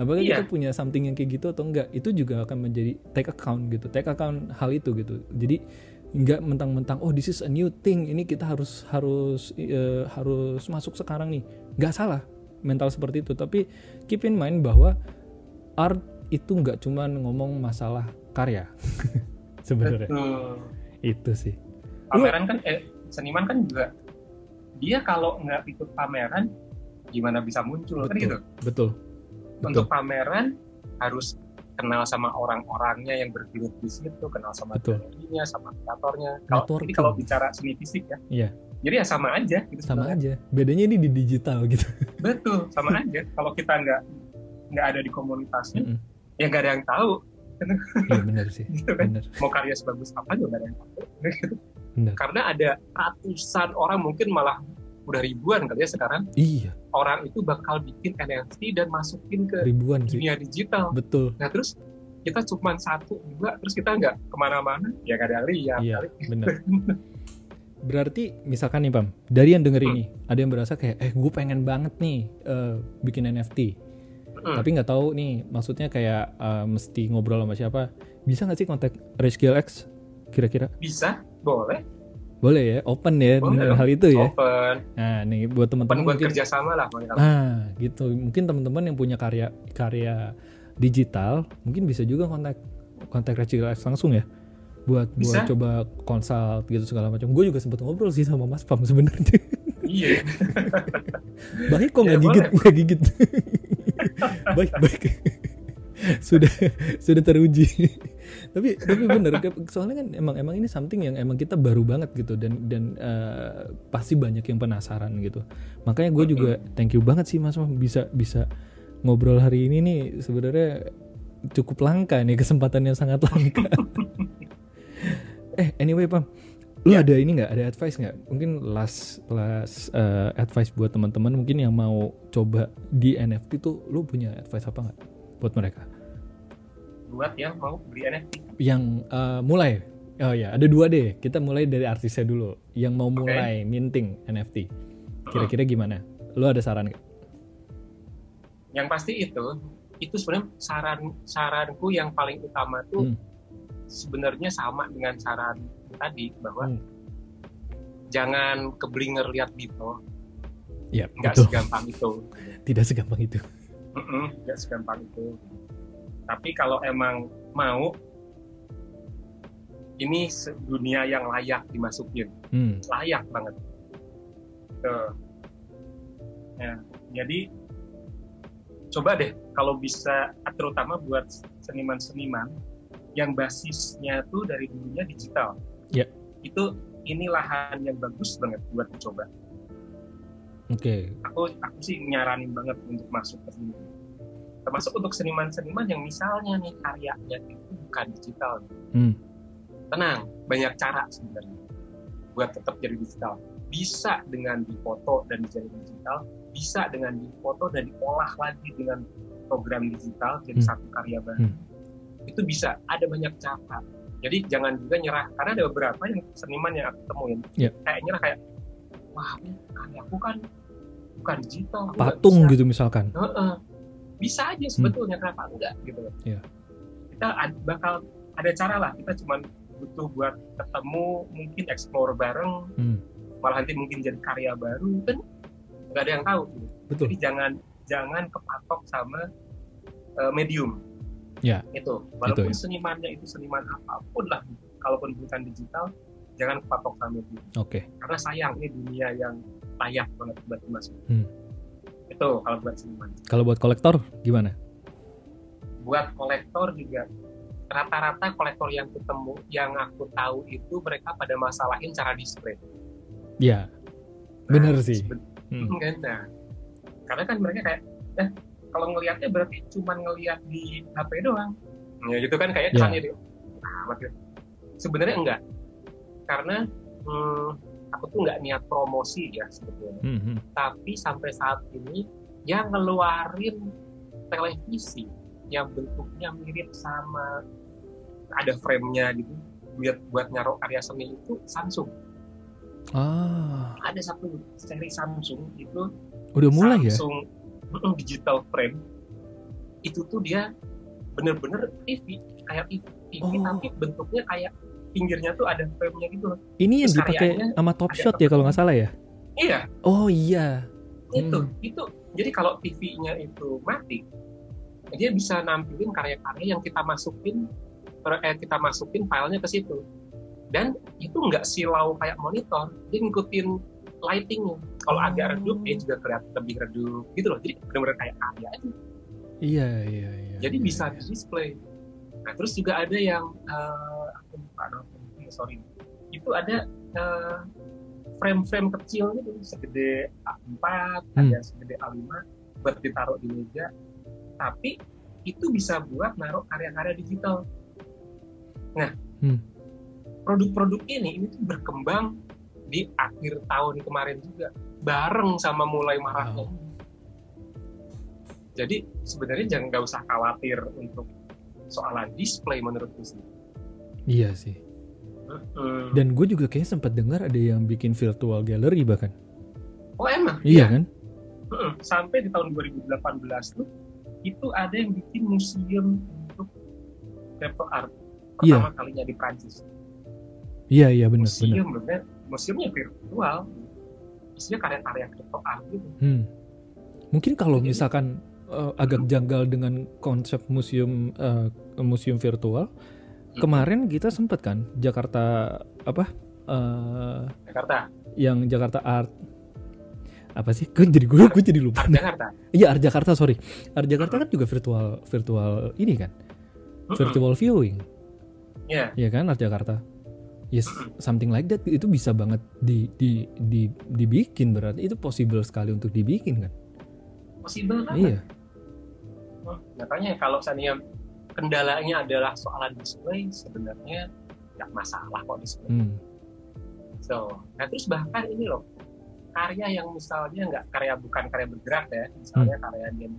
Apakah iya. kita punya something yang kayak gitu atau enggak itu juga akan menjadi take account gitu take account hal itu gitu. Jadi nggak mentang-mentang oh this is a new thing ini kita harus harus uh, harus masuk sekarang nih. Nggak salah mental seperti itu tapi keep in mind bahwa art itu nggak cuma ngomong masalah karya sebenarnya. Itu sih. Pameran kan eh, seniman kan juga dia kalau nggak ikut pameran gimana bisa muncul? Betul, kan gitu. Betul untuk pameran harus kenal sama orang-orangnya yang bergelut di situ kenal sama galerinya sama kreatornya kalau ini kalau bicara seni fisik ya iya jadi ya sama aja gitu sama sebenarnya. aja bedanya ini di digital gitu betul sama aja kalau kita nggak nggak ada di komunitasnya mm -hmm. ya nggak ada yang tahu iya benar sih gitu kan? benar. mau karya sebagus apa juga nggak ada yang tahu benar. karena ada ratusan orang mungkin malah udah ribuan kali ya sekarang iya orang itu bakal bikin NFT dan masukin ke ribuan dunia sih. digital betul nah terus kita cuma satu dua terus kita nggak ke mana-mana ya nggak ada lihat iya benar berarti misalkan nih pam dari yang denger hmm. ini ada yang berasa kayak eh gue pengen banget nih uh, bikin NFT Hmm. Tapi nggak tahu nih, maksudnya kayak uh, mesti ngobrol sama siapa. Bisa nggak sih kontak Rich X kira-kira? Bisa, boleh. Boleh ya, open ya boleh dengan hal itu ya. Open. Nah, nih buat teman-teman buat mungkin, kerjasama lah. Nah, gitu. Mungkin teman-teman yang punya karya karya digital, mungkin bisa juga kontak kontak Rich X langsung ya buat Bisa? buat coba konsult gitu segala macam. Gue juga sempat ngobrol sih sama Mas Pam sebenarnya. Iya. Baik kok nggak ya, gigit nggak gigit baik baik sudah sudah teruji tapi tapi benar soalnya kan emang emang ini something yang emang kita baru banget gitu dan dan uh, pasti banyak yang penasaran gitu. Makanya gue juga thank you banget sih mas bisa bisa ngobrol hari ini nih sebenarnya cukup langka nih kesempatannya sangat langka. Eh anyway pam lu ya. ada ini nggak? Ada advice nggak? Mungkin last last uh, advice buat teman-teman mungkin yang mau coba di NFT tuh lu punya advice apa nggak buat mereka buat yang mau beli NFT yang uh, mulai Oh ya, ada dua deh. Kita mulai dari artisnya dulu. Yang mau mulai minting NFT. Kira-kira gimana? Lu ada saran nggak? Yang pasti itu, itu sebenarnya saran saranku yang paling utama tuh Hmm. sebenarnya sama dengan saran tadi bahwa Hmm. jangan keblinger lihat Dito, Ya, nggak betul. segampang itu. Tidak segampang itu. Mm-mm, nggak segampang itu. Tapi kalau emang mau, ini dunia yang layak dimasukin, Hmm. layak banget. Tuh. Ya, jadi coba deh kalau bisa, terutama buat seniman-seniman yang basisnya tuh dari dulunya digital. Ya. Itu ini lahan yang bagus banget buat dicoba. Oke. aku aku sih nyaranin banget untuk masuk ke sini termasuk untuk seniman-seniman yang misalnya nih karyanya itu bukan digital Hmm. tenang banyak cara sebenarnya buat tetap jadi digital bisa dengan difoto dan jadi digital bisa dengan difoto dan diolah lagi dengan program digital jadi Hmm. satu karya baru itu bisa ada banyak cara jadi jangan juga nyerah karena ada beberapa yang seniman yang aku temuin Ya. kayak nyerah kayak wah ini karyaku kan bukan digital Patung bisa." gitu misalkan. Heeh. Bisa aja sebetulnya kenapa enggak gitu loh. Iya. Kita ad- bakal ada cara lah kita cuman butuh buat ketemu mungkin explore bareng Hmm. malah nanti mungkin jadi karya baru kan nggak ada yang tahu gitu. Betul. jadi jangan jangan kepatok sama uh, medium Ya. itu walaupun ya. senimannya itu seniman apa pun lah kalaupun bukan digital jangan kepatok sama medium Oke. karena sayang ini dunia yang layak banget buat dimasukin Hmm. Itu kalau buat seniman Kalau buat kolektor gimana? buat kolektor juga rata-rata kolektor yang ketemu yang aku tahu itu mereka pada masalahin cara display. Ya. Bener sih. Hmm. kan, nah, karena kan mereka kayak, eh kalau ngelihatnya berarti cuma ngelihat di HP doang. Ya gitu kan kayak Ya. kesannya dia. Nah, sebenarnya enggak. Karena hmm, aku tuh nggak niat promosi ya sebetulnya. Hmm, hmm. Tapi sampai saat ini yang ngeluarin televisi yang bentuknya mirip sama ada frame-nya gitu buat buat naruh karya seni itu Samsung. Ah, Ada satu seri Samsung itu udah mulai ya? Samsung mm, digital frame. Itu tuh dia bener-bener TV kayak TV Oh. tapi bentuknya kayak pinggirnya tuh ada frame-nya gitu loh. Ini yang dipakai sama Top Shot ya kalau nggak salah ya? Iya, Oh iya. itu Hmm. itu jadi kalau TV-nya itu mati dia bisa nampilin karya-karya yang kita masukin eh, kita masukin filenya ke situ dan itu nggak silau kayak monitor dia ngikutin lightingnya kalau Oh. agak redup dia juga kelihatan lebih redup gitu loh jadi benar-benar kayak karya aja Iya iya iya. jadi iya, bisa iya. di display nah terus juga ada yang eh, lupa namanya, sorry itu ada eh, frame-frame kecil gitu segede A4 Hmm. ada segede A5 buat ditaruh di meja tapi itu bisa buat naruh karya-karya digital nah Hmm. produk-produk ini ini tuh berkembang di akhir tahun kemarin juga bareng sama mulai maraknya Wow. jadi sebenarnya jangan nggak usah khawatir untuk soalan display menurutku sih. Iya sih. Dan gue juga kayaknya sempat dengar ada yang bikin virtual gallery bahkan. oh emang? Iya kan? Mm-mm. Sampai di tahun 2018 tuh itu ada yang bikin museum untuk crypto art Iya. pertama kalinya di Prancis. Iya iya benar benar. Museum bener, museumnya virtual. Isinya karya-karya crypto art gitu. Hmm. Mungkin kalau Jadi- misalkan eh, agak janggal dengan konsep museum eh, museum virtual, kemarin kita sempat kan Jakarta apa eh, Jakarta, yang Jakarta Art apa sih? Gue jadi gue gue jadi lupa. Art Jakarta. Iya Art Jakarta sorry. Art Jakarta kan juga virtual virtual ini kan virtual viewing. Iya. Iya kan Art Jakarta. Yes, something like that itu bisa banget di, di, di, dibikin berarti itu possible sekali untuk dibikin kan? Possible banget. Iya. Makanya kalau seandainya kendalanya adalah soalan display, sebenarnya nggak masalah kok display. Hmm. So, nah terus bahkan ini loh, karya yang misalnya nggak karya bukan karya bergerak ya, misalnya karya yang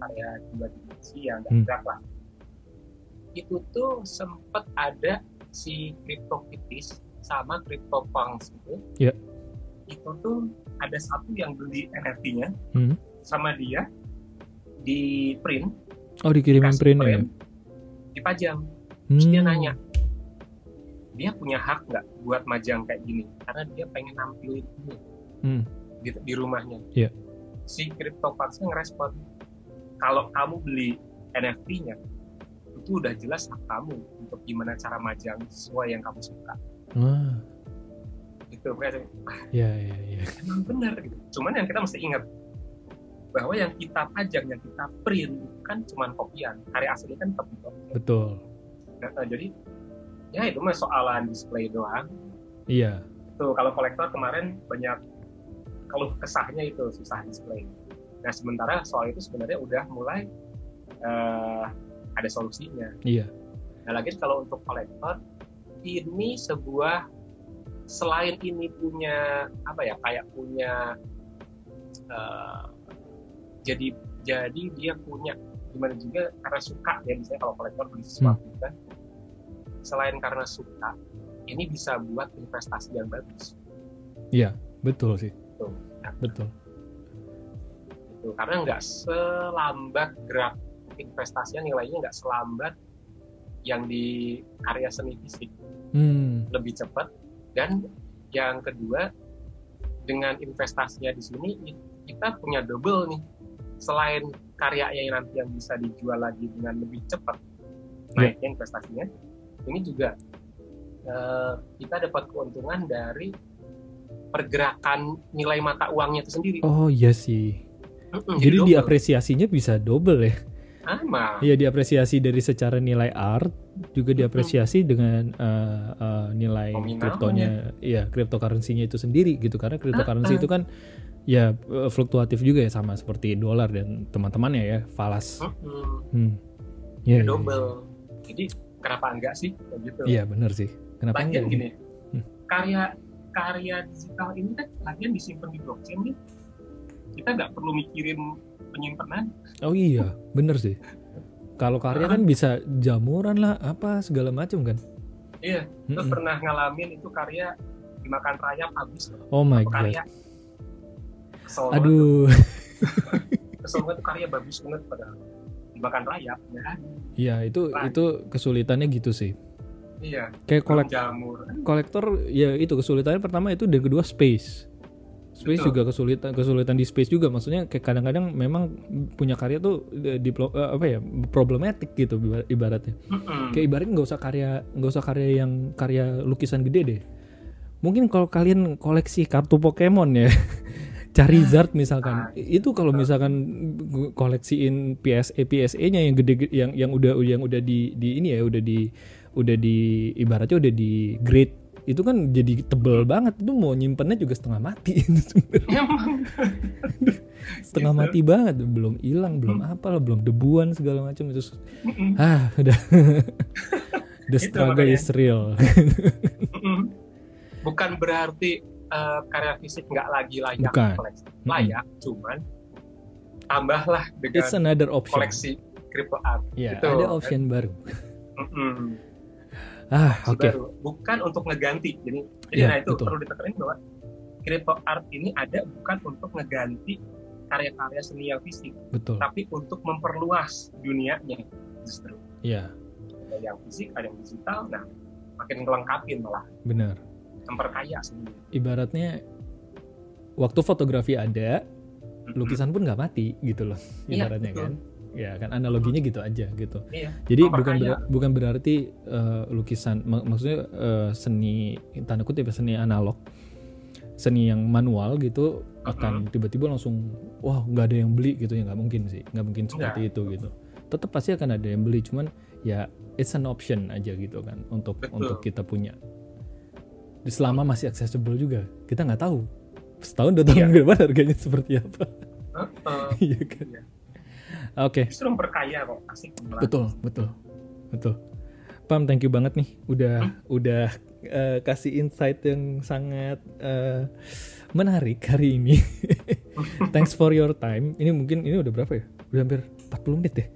karya dua dimensi yang nggak Hmm. bergerak lah. Itu tuh sempet ada si CryptoKitties sama CryptoPunks itu, Iya. itu tuh ada satu yang beli NFT-nya Hmm. sama dia di print, Oh dikirimin dikasih print ya. Dipajang. Hmm. Terus dia nanya, dia punya hak nggak buat majang kayak gini? Karena dia pengen nampilin ini Hmm. di, di rumahnya. Iya. Si CryptoPunks-nya ngerespon, kalau kamu beli NFT-nya, itu udah jelas hak kamu untuk gimana cara majang sesuai yang kamu suka. Wah, Gitu, makanya ya ya ya. emang benar gitu. Cuman yang kita mesti ingat bahwa yang kita pajang, yang kita print kan cuma kopian. Karya aslinya kan tetap kopian. Betul. Nah, jadi ya itu mah soalan display doang. Iya. Tuh kalau kolektor kemarin banyak kalau kesahnya itu susah display. Nah sementara soal itu sebenarnya udah mulai eh, ada solusinya. Iya. Nah lagi kalau untuk kolektor ini sebuah selain ini punya apa ya kayak punya eh, jadi jadi dia punya gimana juga karena suka ya misalnya kalau kolektor beli sesuatu kan selain karena suka ini bisa buat investasi yang bagus Betul sih. Tuh. Nah, Betul. gitu. karena nggak selambat gerak investasinya nilainya nggak selambat yang di karya seni fisik Hmm. lebih cepat dan yang kedua dengan investasinya di sini kita punya double nih selain karyanya yang nanti yang bisa dijual lagi dengan lebih cepat naiknya investasinya ini juga eh, kita dapat keuntungan dari pergerakan nilai mata uangnya itu sendiri Oh iya sih. Mm-mm, Jadi double. diapresiasinya bisa double ya. sama Iya diapresiasi dari secara nilai art, juga diapresiasi dengan eh, eh, nilai Nominalnya. kriptonya, iya cryptocurrency-nya itu sendiri gitu. Karena cryptocurrency Ah, ah. itu kan ya eh, fluktuatif juga ya sama seperti dolar dan teman-temannya ya, falas. Mm-mm, Hmm. Iya, iya, double jadi kenapa enggak sih Kayak gitu Iya benar sih. Kenapa lagian enggak? gini Hmm. karya karya digital ini kan lagian disimpan di blockchain nih kita nggak perlu mikirin penyimpanan Oh iya, bener sih. Kalau karya kan bisa jamuran lah, apa segala macam kan. iya terus Mm-mm. pernah ngalamin itu karya dimakan rayap habis Oh my god. karya kesel. Aduh. kesel banget karya bagus banget padahal dimakan rayap ya Iya, itu Right. itu kesulitannya gitu sih. iya Kayak kolek jamur kolektor ya itu kesulitannya pertama itu dan kedua space. Space Betul. juga kesulitan kesulitan di space juga maksudnya kayak kadang-kadang memang punya karya tuh eh, di apa ya problematik gitu ibar- ibaratnya. Mm-mm. Kayak ibaratnya nggak usah karya nggak usah karya yang karya lukisan gede deh. Mungkin kalau kalian koleksi kartu Pokemon ya, Charizard misalkan, Ah, itu kalau misalkan koleksiin PSE PSE-nya yang gede yang yang udah yang udah di di ini ya udah di udah di ibaratnya udah di grade itu kan jadi tebel banget. Itu mau nyimpennya juga setengah mati. Setengah Gitu. mati banget. Belum hilang belum apa lah belum debuan segala macam. Itu Mm-mm. ah udah. The struggle is real. Bukan berarti eh, karya fisik nggak lagi layak Bukan. koleksi layak cuman tambahlah dengan it's another option. koleksi crypto art. Ya Gitu. ada option baru. Mm-mm. ah Koleksi oke. baru. bukan untuk ngeganti. Jadi jadi Iya, nah itu betul. perlu ditekanin bahwa crypto art ini ada bukan untuk ngeganti karya-karya seni yang fisik betul. tapi untuk memperluas dunianya justru. Ya. Ada yang fisik ada yang digital nah makin ngelengkapin malah. Benar memperkaya sendiri ibaratnya waktu fotografi ada lukisan pun nggak mati gitu loh Iya, ibaratnya betul. kan. Ya kan analoginya gitu aja gitu. Iya. jadi bukan ber- bukan berarti eh, lukisan mak- maksudnya eh, seni tanda kutip ya seni analog seni yang manual gitu akan tiba-tiba langsung wah nggak ada yang beli gitu ya nggak mungkin sih nggak mungkin seperti itu gitu. Tetap pasti akan ada yang beli cuman ya it's an option aja gitu kan untuk Betul. untuk kita punya selama masih accessible juga. Kita nggak tahu. Setahun dua tahun Iya. ke depan harganya seperti apa. Heeh. iya kan? Iya. oke. Justru memperkaya kok asik betul betul betul. Pam thank you banget nih. Udah udah eh, kasih insight yang sangat eh, menarik hari ini. Thanks for your time. Ini mungkin ini udah berapa ya? Udah hampir 40 menit ya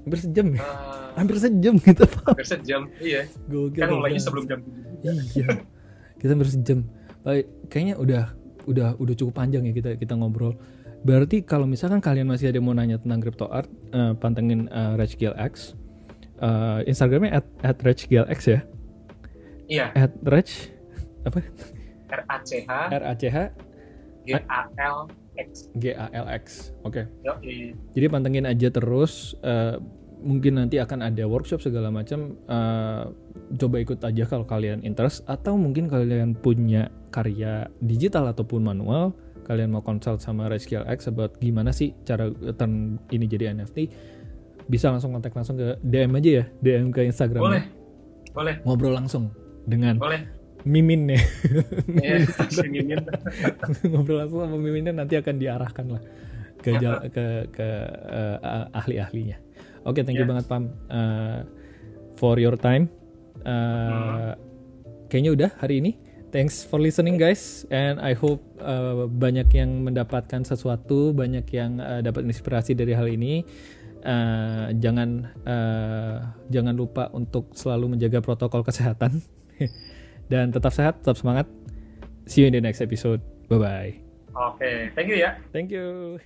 hampir sejam ya? Eh, hampir sejam gitu Pak. hampir sejam iya. Gokil, kan mulainya sebelum jam tujuh. Iya. Kita hampir sejam. Baik, kayaknya udah udah udah cukup panjang ya kita kita ngobrol. Berarti kalau misalkan kalian masih ada yang mau nanya tentang crypto art, eh, pantengin uh, RachGLX. Eh, Instagramnya at, at RachGLX ya. iya At Rach apa? R A C H R A C H G A L X G A L X. Oke. i- Jadi pantengin aja terus. eh, mungkin nanti akan ada workshop segala macam. eh, coba ikut aja kalau kalian interest atau mungkin kalian punya karya digital ataupun manual. Kalian mau consult sama Rescale X about gimana sih cara turn ini jadi NFT. Bisa langsung kontak langsung ke DM aja ya, DM ke Instagram. boleh boleh Ngobrol langsung dengan boleh Mimin ya. Iya, Mimin. ngobrol langsung sama miminnya nanti akan diarahkan lah ke ke ke eh, ahli-ahlinya. Oke, thank you Ya. banget Pam eh, for your time. Eh, Kayaknya udah hari ini. Thanks for listening guys, and I hope eh, banyak yang mendapatkan sesuatu, banyak yang eh, dapat inspirasi dari hal ini. Eh, jangan eh, jangan lupa untuk selalu menjaga protokol kesehatan dan tetap sehat, tetap semangat. See you in the next episode. Bye bye. Oke, thank you ya. Thank you.